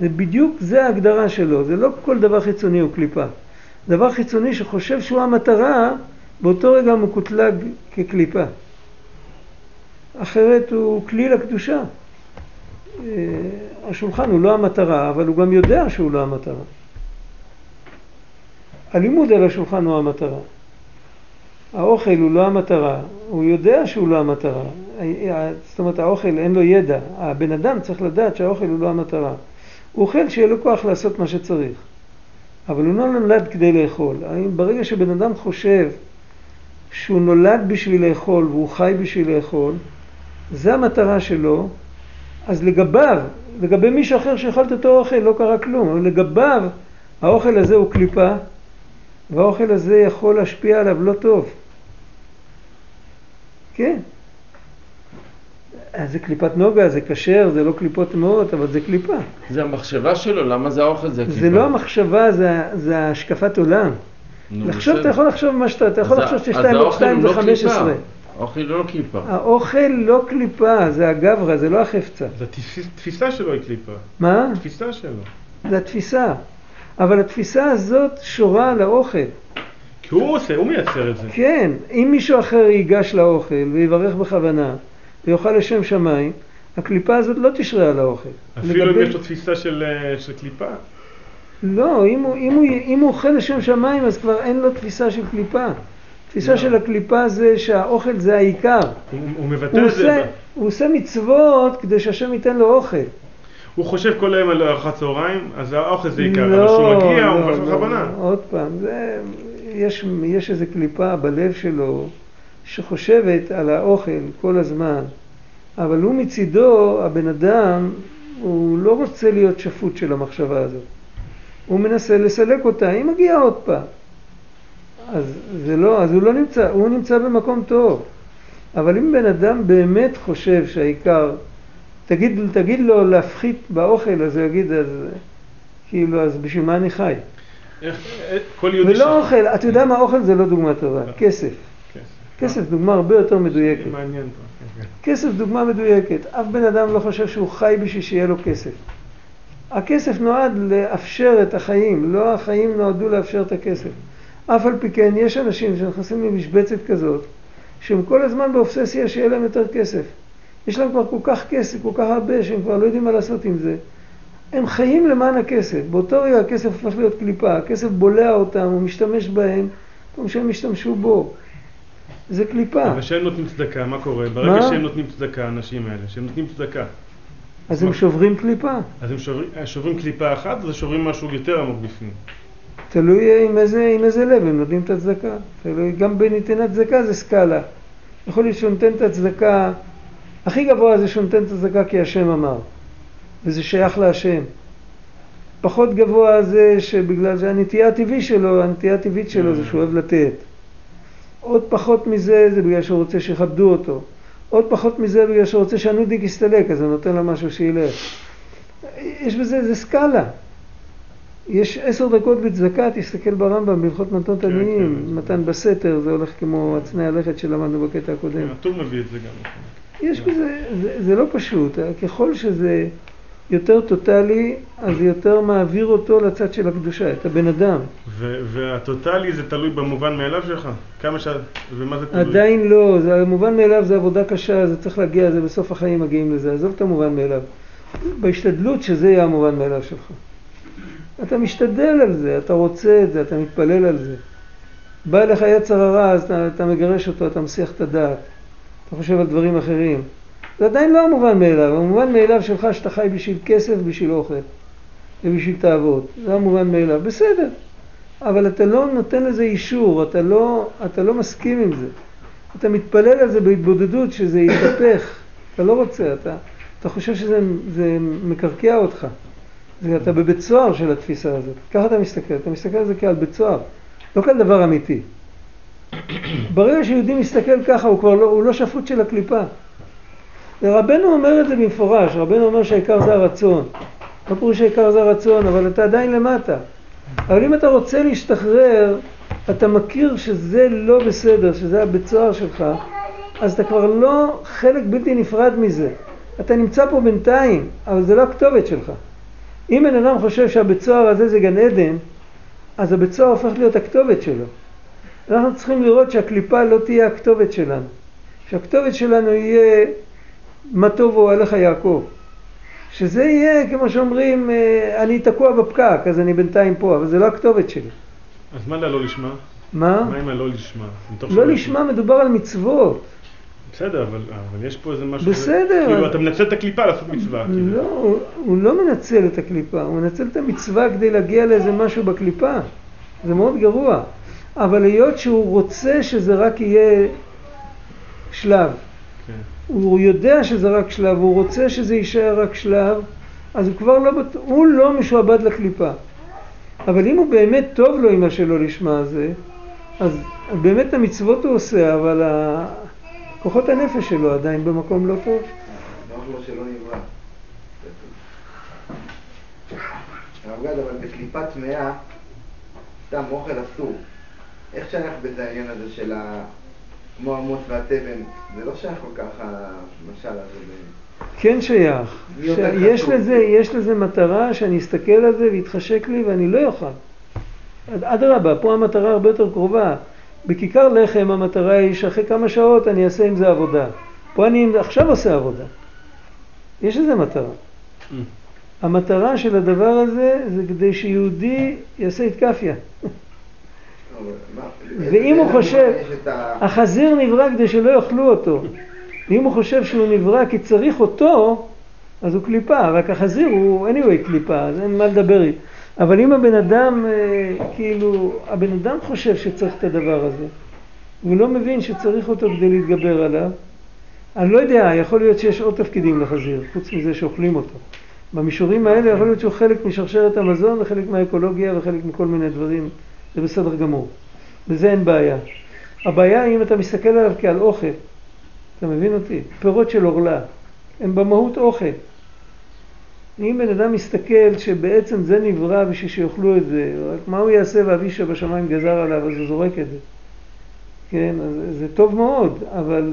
Speaker 1: זה בדיוק, זה ההגדרה שלו, זה לא כל דבר חיצוני הוא קליפה. דבר חיצוני שחושב שהוא המטרה, באותו רגע הוא מקוטלג כקליפה. אחרת הוא כלי לקדושה. אה, השולחן הוא לא המטרה, אבל הוא גם יודע שהוא לא המטרה. הלימוד על השולחן הוא המטרה. האוכל הוא לא המטרה, הוא יודע שהוא לא המטרה. זאת אומרת, האוכל אין לו ידע. הבן אדם צריך לדעת שהאוכל הוא לא המטרה. הוא אוכל שיהיה לו כוח לעשות מה שצריך. אבל הוא לא נולד כדי לאכול. ברגע שבן אדם חושב שהוא נולד בשביל לאכול והוא חי בשביל לאכול, זה המטרה שלו, אז לגביו, לגבי מישהו אחר שיאכל את אותו אוכל לא קרה כלום, אבל לגביו האוכל הזה הוא קליפה והאוכל הזה יכול להשפיע עליו לא טוב. כן. אז זה קליפת נוגה, זה כשר, זה לא קליפות טמאות, אבל זה קליפה.
Speaker 3: זה המחשבה שלו, למה זה האוכל, זה הקליפה.
Speaker 1: זה לא המחשבה, זה, זה השקפת עולם. לחשוב,
Speaker 3: בסדר.
Speaker 1: אתה יכול לחשוב מה שאתה, אתה יכול לחשוב ששתיים
Speaker 3: האוכל
Speaker 1: שתיים
Speaker 3: הוא
Speaker 1: זה
Speaker 3: לא
Speaker 1: חמש
Speaker 3: קליפה.
Speaker 1: עשרה.
Speaker 3: האוכל לא קליפה.
Speaker 1: האוכל לא קליפה, זה הגברא, זה לא החפצה.
Speaker 5: אז התפיס- התפיסה שלו היא קליפה.
Speaker 1: מה?
Speaker 5: התפיסה שלו.
Speaker 1: זה התפיסה. אבל התפיסה הזאת שורה על האוכל.
Speaker 5: כי הוא עושה, הוא מייצר את זה.
Speaker 1: כן, אם מישהו אחר ייגש לאוכל ויברך בכוונה ויאכל לשם שמיים, הקליפה הזאת לא תשרה על האוכל.
Speaker 5: אפילו אם
Speaker 1: לגבי-
Speaker 5: יש לו תפיסה של אה, של קליפה.
Speaker 1: לא, אם הוא, אם, הוא, אם הוא אוכל לשם שמיים אז כבר אין לו תפיסה של קליפה. תפיסה
Speaker 5: לא.
Speaker 1: של הקליפה זה שהאוכל זה העיקר.
Speaker 5: הוא- הוא מבטא את זה.
Speaker 1: הוא עושה מצוות כדי שהשם ייתן לו אוכל.
Speaker 5: הוא חושב כל היום על ארוחת צהריים, אז האוכל זה עיקר.
Speaker 1: לא,
Speaker 5: אבל כשהוא מגיע, הוא
Speaker 1: לא,
Speaker 5: מברך
Speaker 1: לא,
Speaker 5: בכוונה.
Speaker 1: לא. עוד פעם, זה, יש, יש איזו קליפה בלב שלו שחושבת על האוכל כל הזמן, אבל הוא מצידו, הבן אדם, הוא לא רוצה להיות שפוט של המחשבה הזאת. הוא מנסה לסלק אותה, היא מגיעה עוד פעם. אז זה לא, אז הוא לא נמצא, הוא נמצא במקום טוב. אבל אם בן אדם באמת חושב שהעיקר, תגיד, תגיד לו להפחית באוכל, אז הוא יגיד, אז כאילו, אז בשביל מה אני חי?
Speaker 5: איך- אה, כל יהודי
Speaker 1: ולא אוכל, אתה יודע מה אוכל זה לא דוגמה טובה, כסף.
Speaker 5: כן.
Speaker 1: כסף דוגמה הרבה יותר מדויקת.
Speaker 5: פה. כן,
Speaker 1: כסף דוגמה מדויקת. אף בן אדם לא חושב שהוא חי בשביל שיהיה לו כסף. הכסף נועד לאפשר את החיים, לא החיים נועדו לאפשר את הכסף. אף על פי כן יש אנשים שנכנסים למשבצת כזאת, שהם כל הזמן באובססיה שיהיה להם יותר כסף. יש להם כבר כל כך כסף, כל כך הרבה, שהם כבר לא יודעים מה לעשות עם זה. הם חיים למען הכסף. באותו רגע הכסף הופך להיות קליפה, הכסף בולע אותם, הוא משתמש בהם, כמו שהם השתמשו בו. זה קליפה.
Speaker 5: אבל כשהם נותנים צדקה, מה קורה? ברגע
Speaker 1: מה?
Speaker 5: שהם נותנים צדקה, האנשים האלה, שהם נותנים צדקה,
Speaker 1: אז הם שוברים קליפה.
Speaker 5: אז הם שוברים, שוברים קליפה אחת, אז שוברים משהו יותר עמוק בפנים.
Speaker 1: תלוי עם איזה, עם איזה לב הם נותנים את הצדקה. תלוי, גם בנתינת צדקה זה סקאלה. יכול להיות שהוא נותן את הצדקה, הכי גבוה זה שהוא נותן את הצדקה כי השם אמר, וזה שייך להשם. פחות גבוה זה שבגלל שהנטייה הטבעי שלו, הנטייה הטבעית שלו זה שהוא אוהב לתת. עוד פחות מזה זה בגלל שהוא רוצה שיכבדו אותו. עוד פחות מזה בגלל שהוא רוצה שהנודיק יסתלק, אז הוא נותן לו משהו שילך. יש בזה, זה סקאלה. יש עשר דקות בצדקה, תסתכל ברמב"ם בהלכות מתנות
Speaker 5: כן,
Speaker 1: עניים,
Speaker 5: כן.
Speaker 1: מתן בסתר, זה הולך כמו עצני הלכת שלמדנו בקטע הקודם.
Speaker 5: הטור מביא את זה גם.
Speaker 1: יש בזה, זה, זה לא פשוט, ככל שזה יותר טוטאלי, אז יותר מעביר אותו לצד של הקדושה, את הבן אדם.
Speaker 5: ו- והטוטלי זה תלוי במובן מאליו שלך? כמה ש... ומה זה תלוי?
Speaker 1: עדיין לא, זה המובן מאליו זה עבודה קשה, זה צריך להגיע, זה בסוף החיים מגיעים לזה, עזוב את המובן מאליו. בהשתדלות שזה יהיה המובן מאליו שלך. אתה משתדל על זה, אתה רוצה את זה, אתה מתפלל על זה. בא אליך יצר הרע, אז אתה, אתה מגרש אותו, אתה מסיח את הדעת. אתה חושב על דברים אחרים. זה עדיין לא המובן מאליו, המובן מאליו שלך שאתה חי בשביל כסף, בשביל אוכל ובשביל תאוות. זה המובן מאליו. בסדר. אבל אתה לא נותן לזה אישור, אתה לא, אתה לא מסכים עם זה. אתה מתפלל על זה בהתבודדות שזה יתהפך. אתה לא רוצה, אתה, אתה חושב שזה זה מקרקע אותך. זה, אתה בבית סוהר של התפיסה הזאת. ככה אתה מסתכל, אתה מסתכל על זה כעל בית סוהר, לא כעל דבר אמיתי. ברגע שיהודי מסתכל ככה, הוא כבר לא, הוא לא שפוט של הקליפה. ורבנו אומר את זה במפורש, רבנו אומר שהעיקר זה הרצון. לא פירוש העיקר זה הרצון, אבל אתה עדיין למטה. אבל אם אתה רוצה להשתחרר, אתה מכיר שזה לא בסדר, שזה הבית סוהר שלך, אז אתה כבר לא חלק בלתי נפרד מזה. אתה נמצא פה בינתיים, אבל זה לא הכתובת שלך. אם בן אדם חושב שהבית סוהר הזה זה גן עדן, אז הבית סוהר הופך להיות הכתובת שלו. אנחנו צריכים לראות שהקליפה לא תהיה הכתובת שלנו. שהכתובת שלנו יהיה מה טוב אוהליך יעקב. שזה יהיה, כמו שאומרים, אה, אני תקוע בפקק, אז אני בינתיים פה, אבל זה לא הכתובת שלי.
Speaker 5: אז מה זה לא לשמה?
Speaker 1: מה?
Speaker 5: מה עם הלא לשמה?
Speaker 1: לא לשמה מדובר על מצוות.
Speaker 5: בסדר, אבל אבל יש פה איזה משהו...
Speaker 1: בסדר.
Speaker 5: כאילו, אתה מנצל את הקליפה לעשות מצווה. כאילו.
Speaker 1: לא, הוא- הוא לא מנצל את הקליפה, הוא מנצל את המצווה כדי להגיע לאיזה משהו בקליפה. זה מאוד גרוע. אבל היות שהוא רוצה שזה רק יהיה שלב,
Speaker 5: כן.
Speaker 1: הוא יודע שזה רק שלב, הוא רוצה שזה יישאר רק שלב, אז הוא כבר לא, הוא לא משועבד לקליפה. אבל אם הוא באמת טוב לו עם מה שלא לשמה הזה, אז באמת המצוות הוא עושה, אבל ה- כוחות הנפש שלו עדיין במקום לא טוב.
Speaker 6: נוח לו שלא נברא. הרב גד, אבל בקליפה טמאה, סתם אוכל אסור. איך שייך בזה העניין הזה של ה... כמו המוץ והתבן? זה לא שייך כל כך המשל הזה. ב-
Speaker 1: כן שייך.
Speaker 6: יותר
Speaker 1: יש? לזה, יש לזה מטרה שאני אסתכל על זה ויתחשק לי ואני לא אוכל. אד- אדרבה, פה המטרה הרבה יותר קרובה. בכיכר לחם המטרה היא שאחרי כמה שעות אני אעשה עם זה עבודה. פה אני עכשיו עושה עבודה. יש לזה מטרה. המטרה של הדבר הזה זה כדי שיהודי יעשה
Speaker 6: אבל מה-
Speaker 1: ואם הוא חושב, החזיר נברא כדי שלא יאכלו אותו. ואם הוא חושב שהוא נברא כי צריך אותו, אז הוא קליפה, רק החזיר הוא anyway קליפה, אז אין מה לדבר. אבל אם הבן אדם, אה, כאילו, הבן אדם חושב שצריך את הדבר הזה, והוא לא מבין שצריך אותו כדי להתגבר עליו, אני לא יודע, יכול להיות שיש עוד תפקידים לחזיר, חוץ מזה שאוכלים אותו. במישורים האלה יכול להיות שהוא חלק משרשרת המזון וחלק מהאקולוגיה וחלק מכל מיני דברים, זה בסדר גמור. בזה אין בעיה. הבעיה היא אם אתה מסתכל עליו כעל אוכל, אתה מבין אותי? פירות של עורלה, הם במהות אוכל. אם בן אדם מסתכל שבעצם זה נברא בשביל שיאכלו את זה, רק מה הוא יעשה ואבישע בשמיים גזר עליו, אז הוא זורק את זה. כן, אז זה טוב מאוד, אבל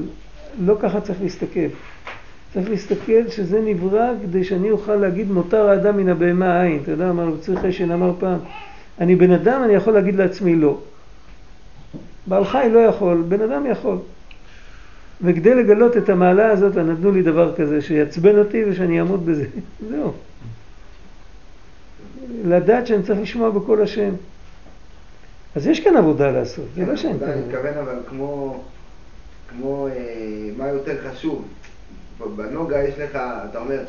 Speaker 1: לא ככה צריך להסתכל. צריך להסתכל שזה נברא כדי שאני אוכל להגיד מותר האדם מן הבהמה אין. אתה יודע מה צבי חשן אמר פעם? אני בן אדם, אני יכול להגיד לעצמי לא. בעל חי לא יכול, בן אדם יכול. וכדי לגלות את המעלה הזאת, נתנו לי דבר כזה, שיעצבן אותי ושאני אעמוד בזה. זהו. לדעת שאני צריך לשמוע בקול השם. אז יש כאן עבודה לעשות, זה לא שאין
Speaker 6: עבודה,
Speaker 1: כאן
Speaker 6: אני. מתכוון אבל כמו, כמו אה, מה יותר חשוב. בנוגה יש לך, אתה אומר,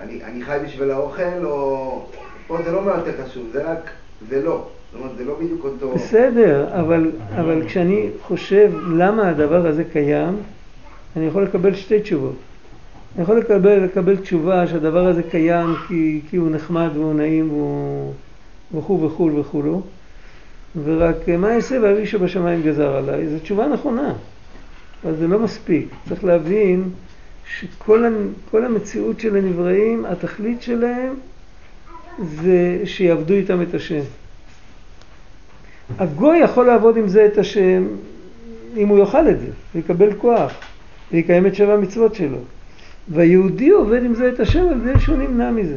Speaker 6: אני, אני חי בשביל האוכל, או... פה זה לא מה יותר חשוב, זה רק, זה לא. זאת אומרת, זה לא בדיוק אותו...
Speaker 1: בסדר, אבל, אבל כשאני חושב למה הדבר הזה קיים, אני יכול לקבל שתי תשובות. אני יכול לקבל, לקבל תשובה שהדבר הזה קיים כי, כי הוא נחמד והוא נעים והוא וכו' וכו' וכו', ורק מה אעשה ואבי שבשמיים גזר עליי, זו תשובה נכונה, אבל זה לא מספיק. צריך להבין שכל המציאות של הנבראים, התכלית שלהם זה שיעבדו איתם את השם. הגוי יכול לעבוד עם זה את השם אם הוא יאכל את זה, ויקבל כוח, ויקיים את שבע המצוות שלו. והיהודי עובד עם זה את השם על זה שהוא נמנע מזה.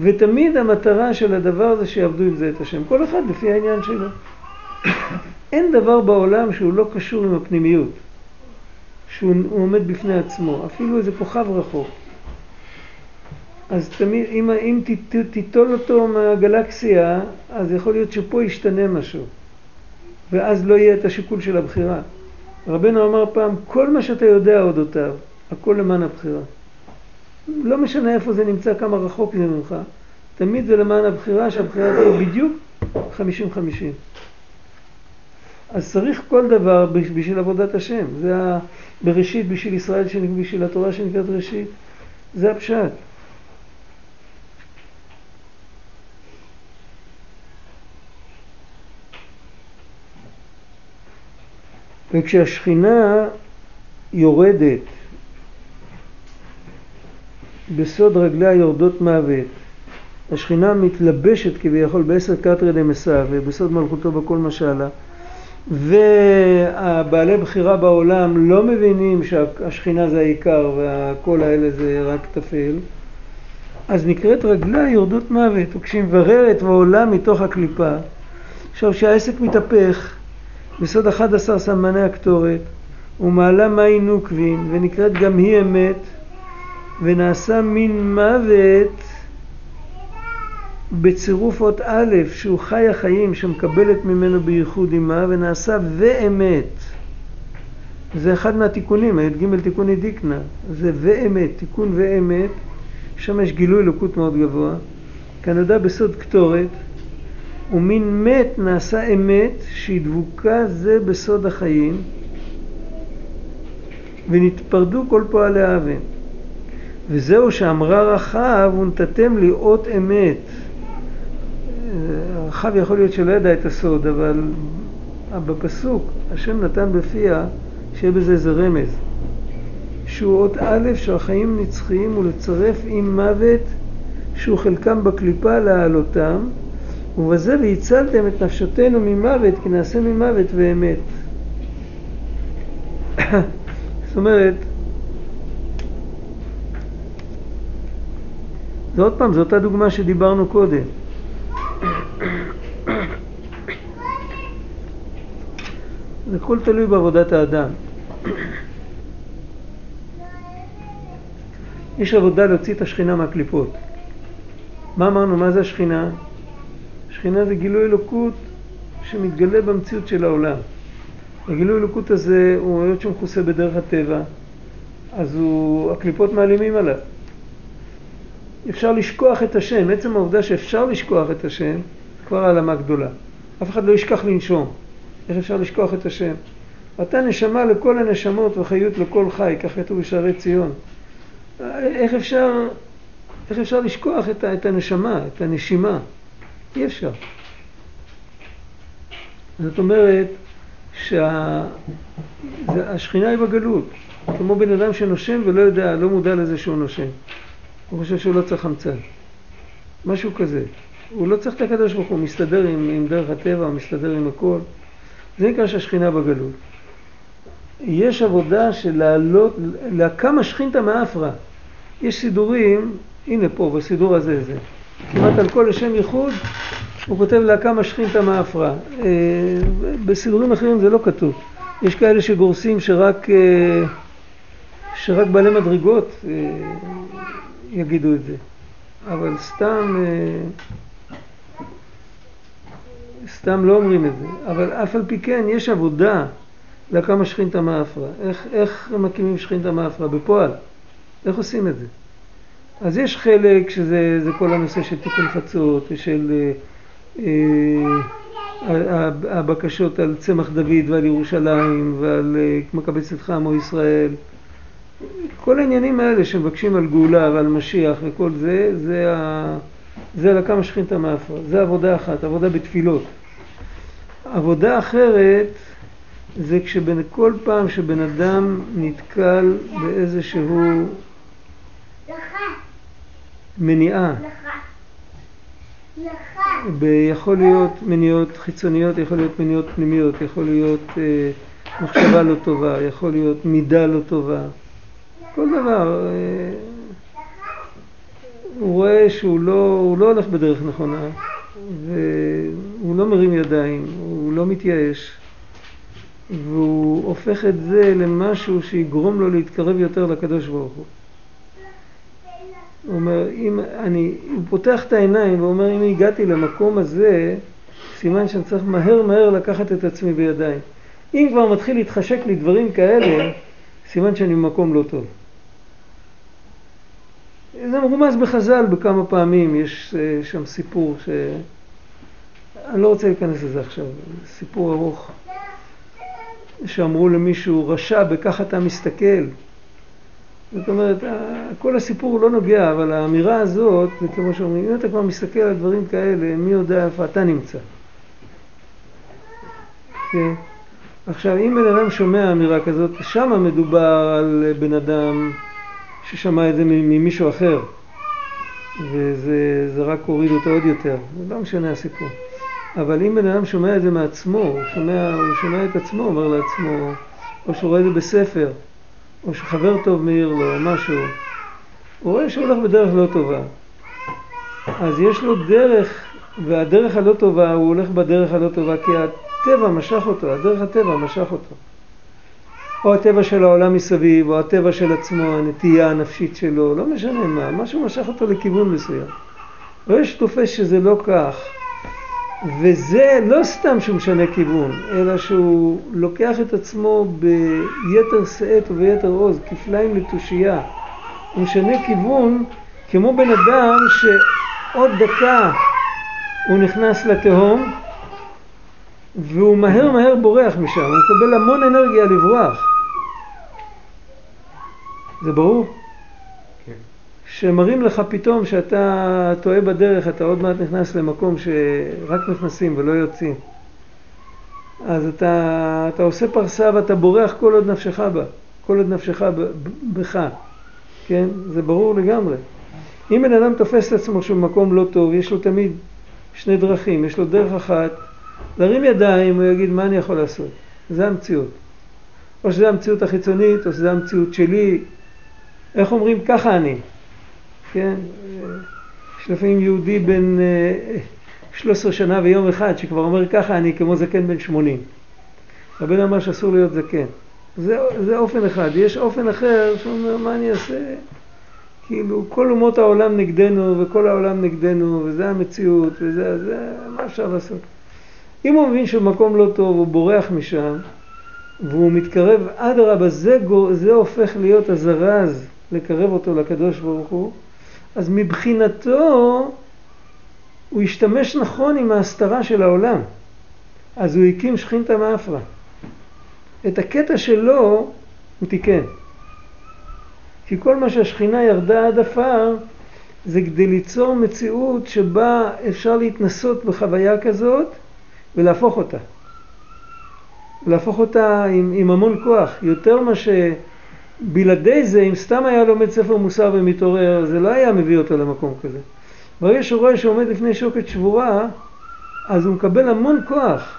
Speaker 1: ותמיד המטרה של הדבר זה שיעבדו עם זה את השם, כל אחד לפי העניין שלו. אין דבר בעולם שהוא לא קשור עם הפנימיות, שהוא הוא עומד בפני עצמו, אפילו איזה כוכב רחוק. אז תמיד, אם, אם תיטול אותו מהגלקסיה, אז יכול להיות שפה ישתנה משהו, ואז לא יהיה את השיקול של הבחירה. רבנו אמר פעם, כל מה שאתה יודע אודותיו, הכל למען הבחירה. לא משנה איפה זה נמצא, כמה רחוק זה ממך, תמיד זה למען הבחירה, שהבחירה תהיה בדיוק 50-50. אז צריך כל דבר בש- בשביל עבודת השם. זה בראשית בשביל ישראל, בשביל התורה שנקראת ראשית. זה הפשט. וכשהשכינה יורדת בסוד רגליה יורדות מוות, השכינה מתלבשת כביכול בעשר קטרי דמסה ובסוד מלכותו בכל מה שעלה. והבעלי בחירה בעולם לא מבינים שהשכינה זה העיקר והכל האלה זה רק טפל. אז נקראת רגלה יורדות מוות, וכשהיא מבררת ועולה מתוך הקליפה, עכשיו כשהעסק מתהפך, בסוד 11 סמני הקטורת, ומעלה מים נוקבים, ונקראת גם היא אמת, ונעשה מין מוות בצירוף אות א', שהוא חי החיים, שמקבלת ממנו בייחוד עמה, ונעשה ואמת. זה אחד מהתיקונים, הי"ג תיקוני דיקנה, זה ואמת, תיקון ואמת, שם יש גילוי אלוקות מאוד גבוה, כנודע בסוד קטורת, ומין מת נעשה אמת, שהיא דבוקה זה בסוד החיים, ונתפרדו כל פועלי האבן. וזהו שאמרה רחב, ונתתם לי אות אמת. רחב יכול להיות שלא ידע את הסוד, אבל בפסוק השם נתן בפיה שיהיה בזה איזה רמז. שהוא אות א' שהחיים נצחיים ולצרף עם מוות שהוא חלקם בקליפה להעלותם ובזה והצלתם את נפשותינו ממוות כי נעשה ממוות ואמת. זאת אומרת, זה עוד פעם, זו אותה דוגמה שדיברנו קודם. זה הכל תלוי בעבודת האדם. יש עבודה להוציא את השכינה מהקליפות. מה אמרנו? מה זה השכינה? השכינה זה גילוי אלוקות שמתגלה במציאות של העולם. הגילוי אלוקות הזה הוא היות שהוא מכוסה בדרך הטבע, אז הוא, הקליפות מעלימים עליו. אפשר לשכוח את השם, עצם העובדה שאפשר לשכוח את השם, כבר העלמה גדולה. אף אחד לא ישכח לנשום. איך אפשר לשכוח את השם? אתה נשמה לכל הנשמות וחיות לכל חי, כך כתוב בשערי ציון. איך אפשר, איך אפשר לשכוח את, את הנשמה, את הנשימה? אי אפשר. זאת אומרת שהשכינה היא בגלות, כמו בן אדם שנושם ולא יודע, לא מודע לזה שהוא נושם. הוא חושב שהוא לא צריך חמצן. משהו כזה. הוא לא צריך את הקדוש ברוך הוא, מסתדר עם, עם דרך הטבע, מסתדר עם הכל. זה נקרא שהשכינה בגלות. יש עבודה של לעלות, להקמה שכינתא מאפרא. יש סידורים, הנה פה, בסידור הזה, זה. כמעט על כל השם ייחוד, הוא כותב להקמה שכינתא מאפרא. אה, בסידורים אחרים זה לא כתוב. יש כאלה שגורסים שרק, אה, שרק בעלי מדרגות אה, יגידו את זה. אבל סתם, סתם לא אומרים את זה. אבל אף על פי כן יש עבודה להקמה שכינתא מאפרא. איך, איך מקימים שכינתא מאפרא? בפועל. איך עושים את זה? אז יש חלק שזה כל הנושא של תיקון חצות ושל אה, אה, הבקשות על צמח דוד ועל ירושלים ועל אה, מקבץ את עמו ישראל. כל העניינים האלה שמבקשים על גאולה ועל משיח וכל זה, זה, ה... זה לקם שכינתא מאפרא. זה עבודה אחת, עבודה בתפילות. עבודה אחרת זה כשכל פעם שבן אדם נתקל באיזשהו מניעה. יכול להיות מניעות חיצוניות, יכול להיות מניעות פנימיות, יכול להיות אה, מחשבה לא טובה, יכול להיות מידה לא טובה. כל דבר. אה, הוא רואה שהוא לא, לא הולך בדרך נכונה, והוא לא מרים ידיים, הוא לא מתייאש, והוא הופך את זה למשהו שיגרום לו להתקרב יותר לקדוש ברוך הוא. הוא אומר, אם אני, הוא פותח את העיניים ואומר, אם הגעתי למקום הזה, סימן שאני צריך מהר מהר לקחת את עצמי בידיים. אם כבר מתחיל להתחשק לי דברים כאלה, סימן שאני במקום לא טוב. זה מרומז בחז"ל בכמה פעמים, יש אה, שם סיפור ש... אני לא רוצה להיכנס לזה עכשיו, סיפור ארוך, שאמרו למישהו, רשע, בכך אתה מסתכל. זאת אומרת, כל הסיפור לא נוגע, אבל האמירה הזאת, זה כמו שאומרים, אם אתה כבר מסתכל על דברים כאלה, מי יודע איפה אתה נמצא. כן? עכשיו, אם בן אדם שומע אמירה כזאת, שם מדובר על בן אדם ששמע את זה ממישהו אחר. וזה זה רק הוריד אותו עוד יותר, זה לא משנה הסיפור. אבל אם בן אדם שומע את זה מעצמו, הוא שומע, הוא שומע את עצמו, אומר לעצמו, או שהוא רואה את זה בספר, או שחבר טוב מעיר לו, או משהו, הוא רואה שהוא הולך בדרך לא טובה. אז יש לו דרך, והדרך הלא טובה, הוא הולך בדרך הלא טובה כי הטבע משך אותו, הדרך הטבע משך אותו. או הטבע של העולם מסביב, או הטבע של עצמו, הנטייה הנפשית שלו, לא משנה מה, משהו משך אותו לכיוון מסוים. ויש תופס שזה לא כך, וזה לא סתם שהוא משנה כיוון, אלא שהוא לוקח את עצמו ביתר שאת וביתר עוז, כפליים לתושייה. הוא משנה כיוון כמו בן אדם שעוד דקה הוא נכנס לתהום, והוא מהר מהר בורח משם, הוא מקבל המון אנרגיה לברוח. זה ברור? שמראים לך פתאום שאתה טועה בדרך, אתה עוד מעט נכנס למקום שרק נכנסים ולא יוצאים. אז אתה, אתה עושה פרסה ואתה בורח כל עוד נפשך בה, כל עוד נפשך בך, כן? זה ברור לגמרי. אם בן אדם תופס את עצמו שהוא במקום לא טוב, יש לו תמיד שני דרכים, יש לו דרך אחת, להרים ידיים, הוא יגיד מה אני יכול לעשות, זה המציאות. או שזה המציאות החיצונית, או שזה המציאות שלי, איך אומרים ככה אני, כן? יש לפעמים יהודי בן 13 אה, שנה ויום אחד שכבר אומר ככה אני כמו זקן בן 80. הבן אמר שאסור להיות זקן. זה, זה אופן אחד. יש אופן אחר שאומר מה אני אעשה? כאילו כל אומות העולם נגדנו וכל העולם נגדנו וזה המציאות וזה, זה, מה אפשר לעשות? אם הוא מבין שהוא במקום לא טוב, הוא בורח משם והוא מתקרב, אדרבה, זה, זה הופך להיות הזרז לקרב אותו לקדוש ברוך הוא, אז מבחינתו הוא השתמש נכון עם ההסתרה של העולם. אז הוא הקים שכינתא מאפרא. את הקטע שלו הוא תיקן. כי כל מה שהשכינה ירדה עד עפר זה כדי ליצור מציאות שבה אפשר להתנסות בחוויה כזאת ולהפוך אותה. להפוך אותה עם, עם המון כוח, יותר מה שבלעדי זה, אם סתם היה לומד ספר מוסר ומתעורר, זה לא היה מביא אותו למקום כזה. ברגע שהוא רואה שהוא עומד לפני שוקת שבורה, אז הוא מקבל המון כוח.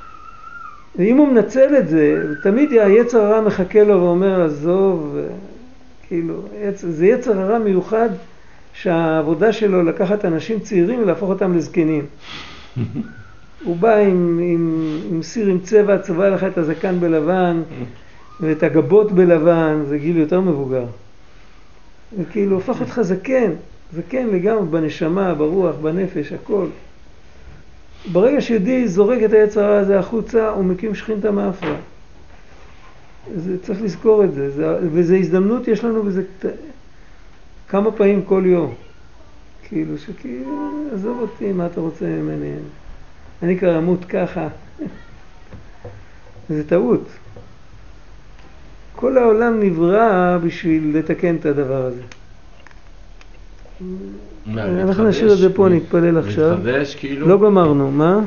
Speaker 1: ואם הוא מנצל את זה, תמיד היצר הרע מחכה לו ואומר, עזוב, כאילו, זה יצר הרע מיוחד שהעבודה שלו לקחת אנשים צעירים ולהפוך אותם לזקנים. הוא בא עם, עם, עם סיר עם צבע, צבע לך את הזקן בלבן ואת הגבות בלבן, זה גיל יותר מבוגר. וכאילו הופך אותך זקן, זקן לגמרי בנשמה, ברוח, בנפש, הכל. ברגע שיהודי זורק את היצר הזה החוצה, הוא מקים שכינתא. זה, צריך לזכור את זה, זה וזו הזדמנות יש לנו בזה כמה פעמים כל יום. כאילו שכאילו, עזוב אותי, מה אתה רוצה ממני? אני כבר אמות ככה. זה טעות. כל העולם נברא בשביל לתקן את הדבר הזה. אנחנו נשאיר את זה פה, נתפלל עכשיו.
Speaker 3: להתחדש כאילו?
Speaker 1: לא גמרנו, מה?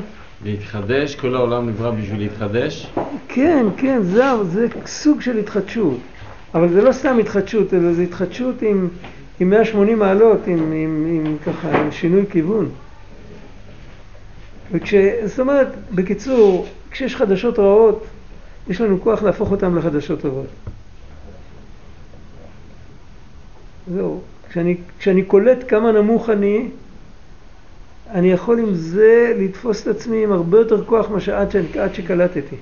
Speaker 3: להתחדש? כל העולם נברא בשביל להתחדש?
Speaker 1: כן, כן, זהו, זה סוג של התחדשות. אבל זה לא סתם התחדשות, אלא זה התחדשות עם, עם 180 מעלות, עם, עם, עם ככה, עם שינוי כיוון. וכש... זאת אומרת, בקיצור, כשיש חדשות רעות, יש לנו כוח להפוך אותן לחדשות טובות. זהו. כשאני, כשאני קולט כמה נמוך אני, אני יכול עם זה לתפוס את עצמי עם הרבה יותר כוח מאשר עד, עד שקלטתי.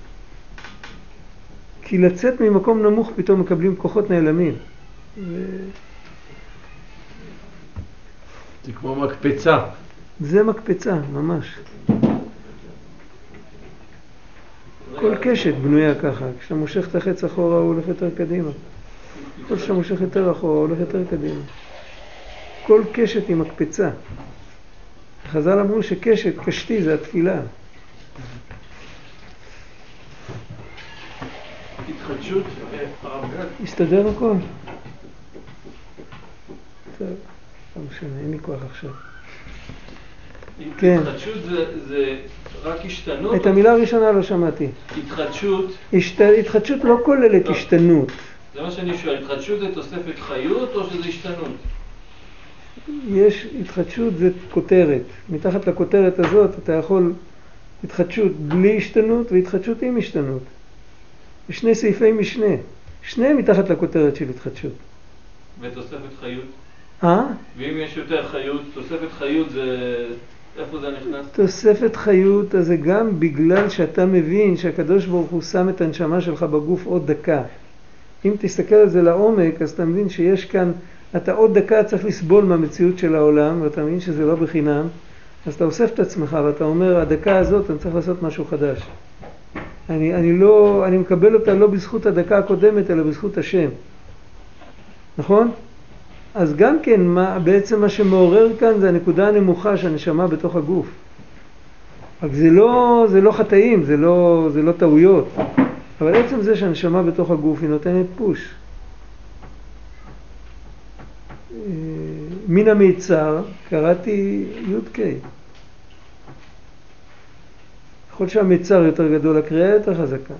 Speaker 1: כי לצאת ממקום נמוך פתאום מקבלים כוחות נעלמים. ו...
Speaker 3: זה כמו מקפצה.
Speaker 1: זה מקפצה, ממש. כל קשת בנויה ככה, כשאתה מושך את החץ אחורה הוא הולך יותר קדימה. כל שאתה מושך יותר אחורה הוא הולך יותר קדימה. כל קשת היא מקפצה. חז"ל אמרו שקשת, קשתי זה התפילה.
Speaker 3: התחדשות,
Speaker 1: הסתדר הכל? טוב, לא משנה, אין לי כוח עכשיו. כן.
Speaker 3: התחדשות זה רק השתנות?
Speaker 1: את המילה הראשונה לא שמעתי.
Speaker 3: התחדשות?
Speaker 1: התחדשות לא כוללת לא. השתנות.
Speaker 3: זה מה שאני שואל, התחדשות זה תוספת חיות או שזה השתנות?
Speaker 1: יש התחדשות זה כותרת. מתחת לכותרת הזאת אתה יכול התחדשות בלי השתנות והתחדשות עם השתנות. יש שני סעיפי משנה, שניהם מתחת לכותרת של התחדשות.
Speaker 7: ותוספת חיות?
Speaker 1: אה?
Speaker 7: ואם יש יותר חיות, תוספת חיות זה... נכנס?
Speaker 1: תוספת חיות, אז זה גם בגלל שאתה מבין שהקדוש ברוך הוא שם את הנשמה שלך בגוף עוד דקה. אם תסתכל על זה לעומק, אז אתה מבין שיש כאן, אתה עוד דקה צריך לסבול מהמציאות של העולם, ואתה מבין שזה לא בחינם, אז אתה אוסף את עצמך ואתה אומר, הדקה הזאת אני צריך לעשות משהו חדש. אני, אני לא, אני מקבל אותה לא בזכות הדקה הקודמת, אלא בזכות השם. נכון? אז גם כן, מה, בעצם מה שמעורר כאן זה הנקודה הנמוכה שהנשמה בתוך הגוף. רק זה לא, זה לא חטאים, זה לא, זה לא טעויות, אבל עצם זה שהנשמה בתוך הגוף היא נותנת פוש. אה, מן המיצר קראתי י"ק. ככל שהמיצר יותר גדול, הקריאה יותר חזקה.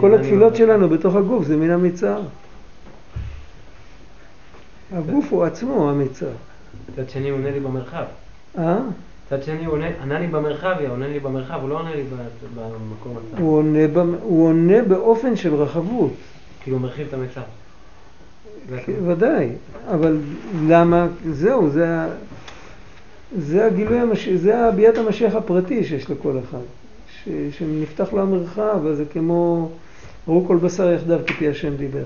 Speaker 1: כל התפילות שלנו בתוך הגוף זה מן המיצר. הגוף הוא עצמו המיצר.
Speaker 4: מצד שני הוא עונה לי במרחב.
Speaker 1: אה?
Speaker 4: מצד שני הוא עונה לי במרחב, הוא עונה לי במרחב, הוא לא עונה לי במקום הצר.
Speaker 1: הוא עונה, באופן של רחבות.
Speaker 4: כאילו הוא מרחיב את המיצר.
Speaker 1: כן, ודאי, אבל למה? זהו, זה, זה הגילוי המשיח, זה הביאת המשיח הפרטי שיש לכל אחד. ש, שנפתח לו המרחב, אז זה כמו, ראו כל בשר יחדיו כפי השם דיבר.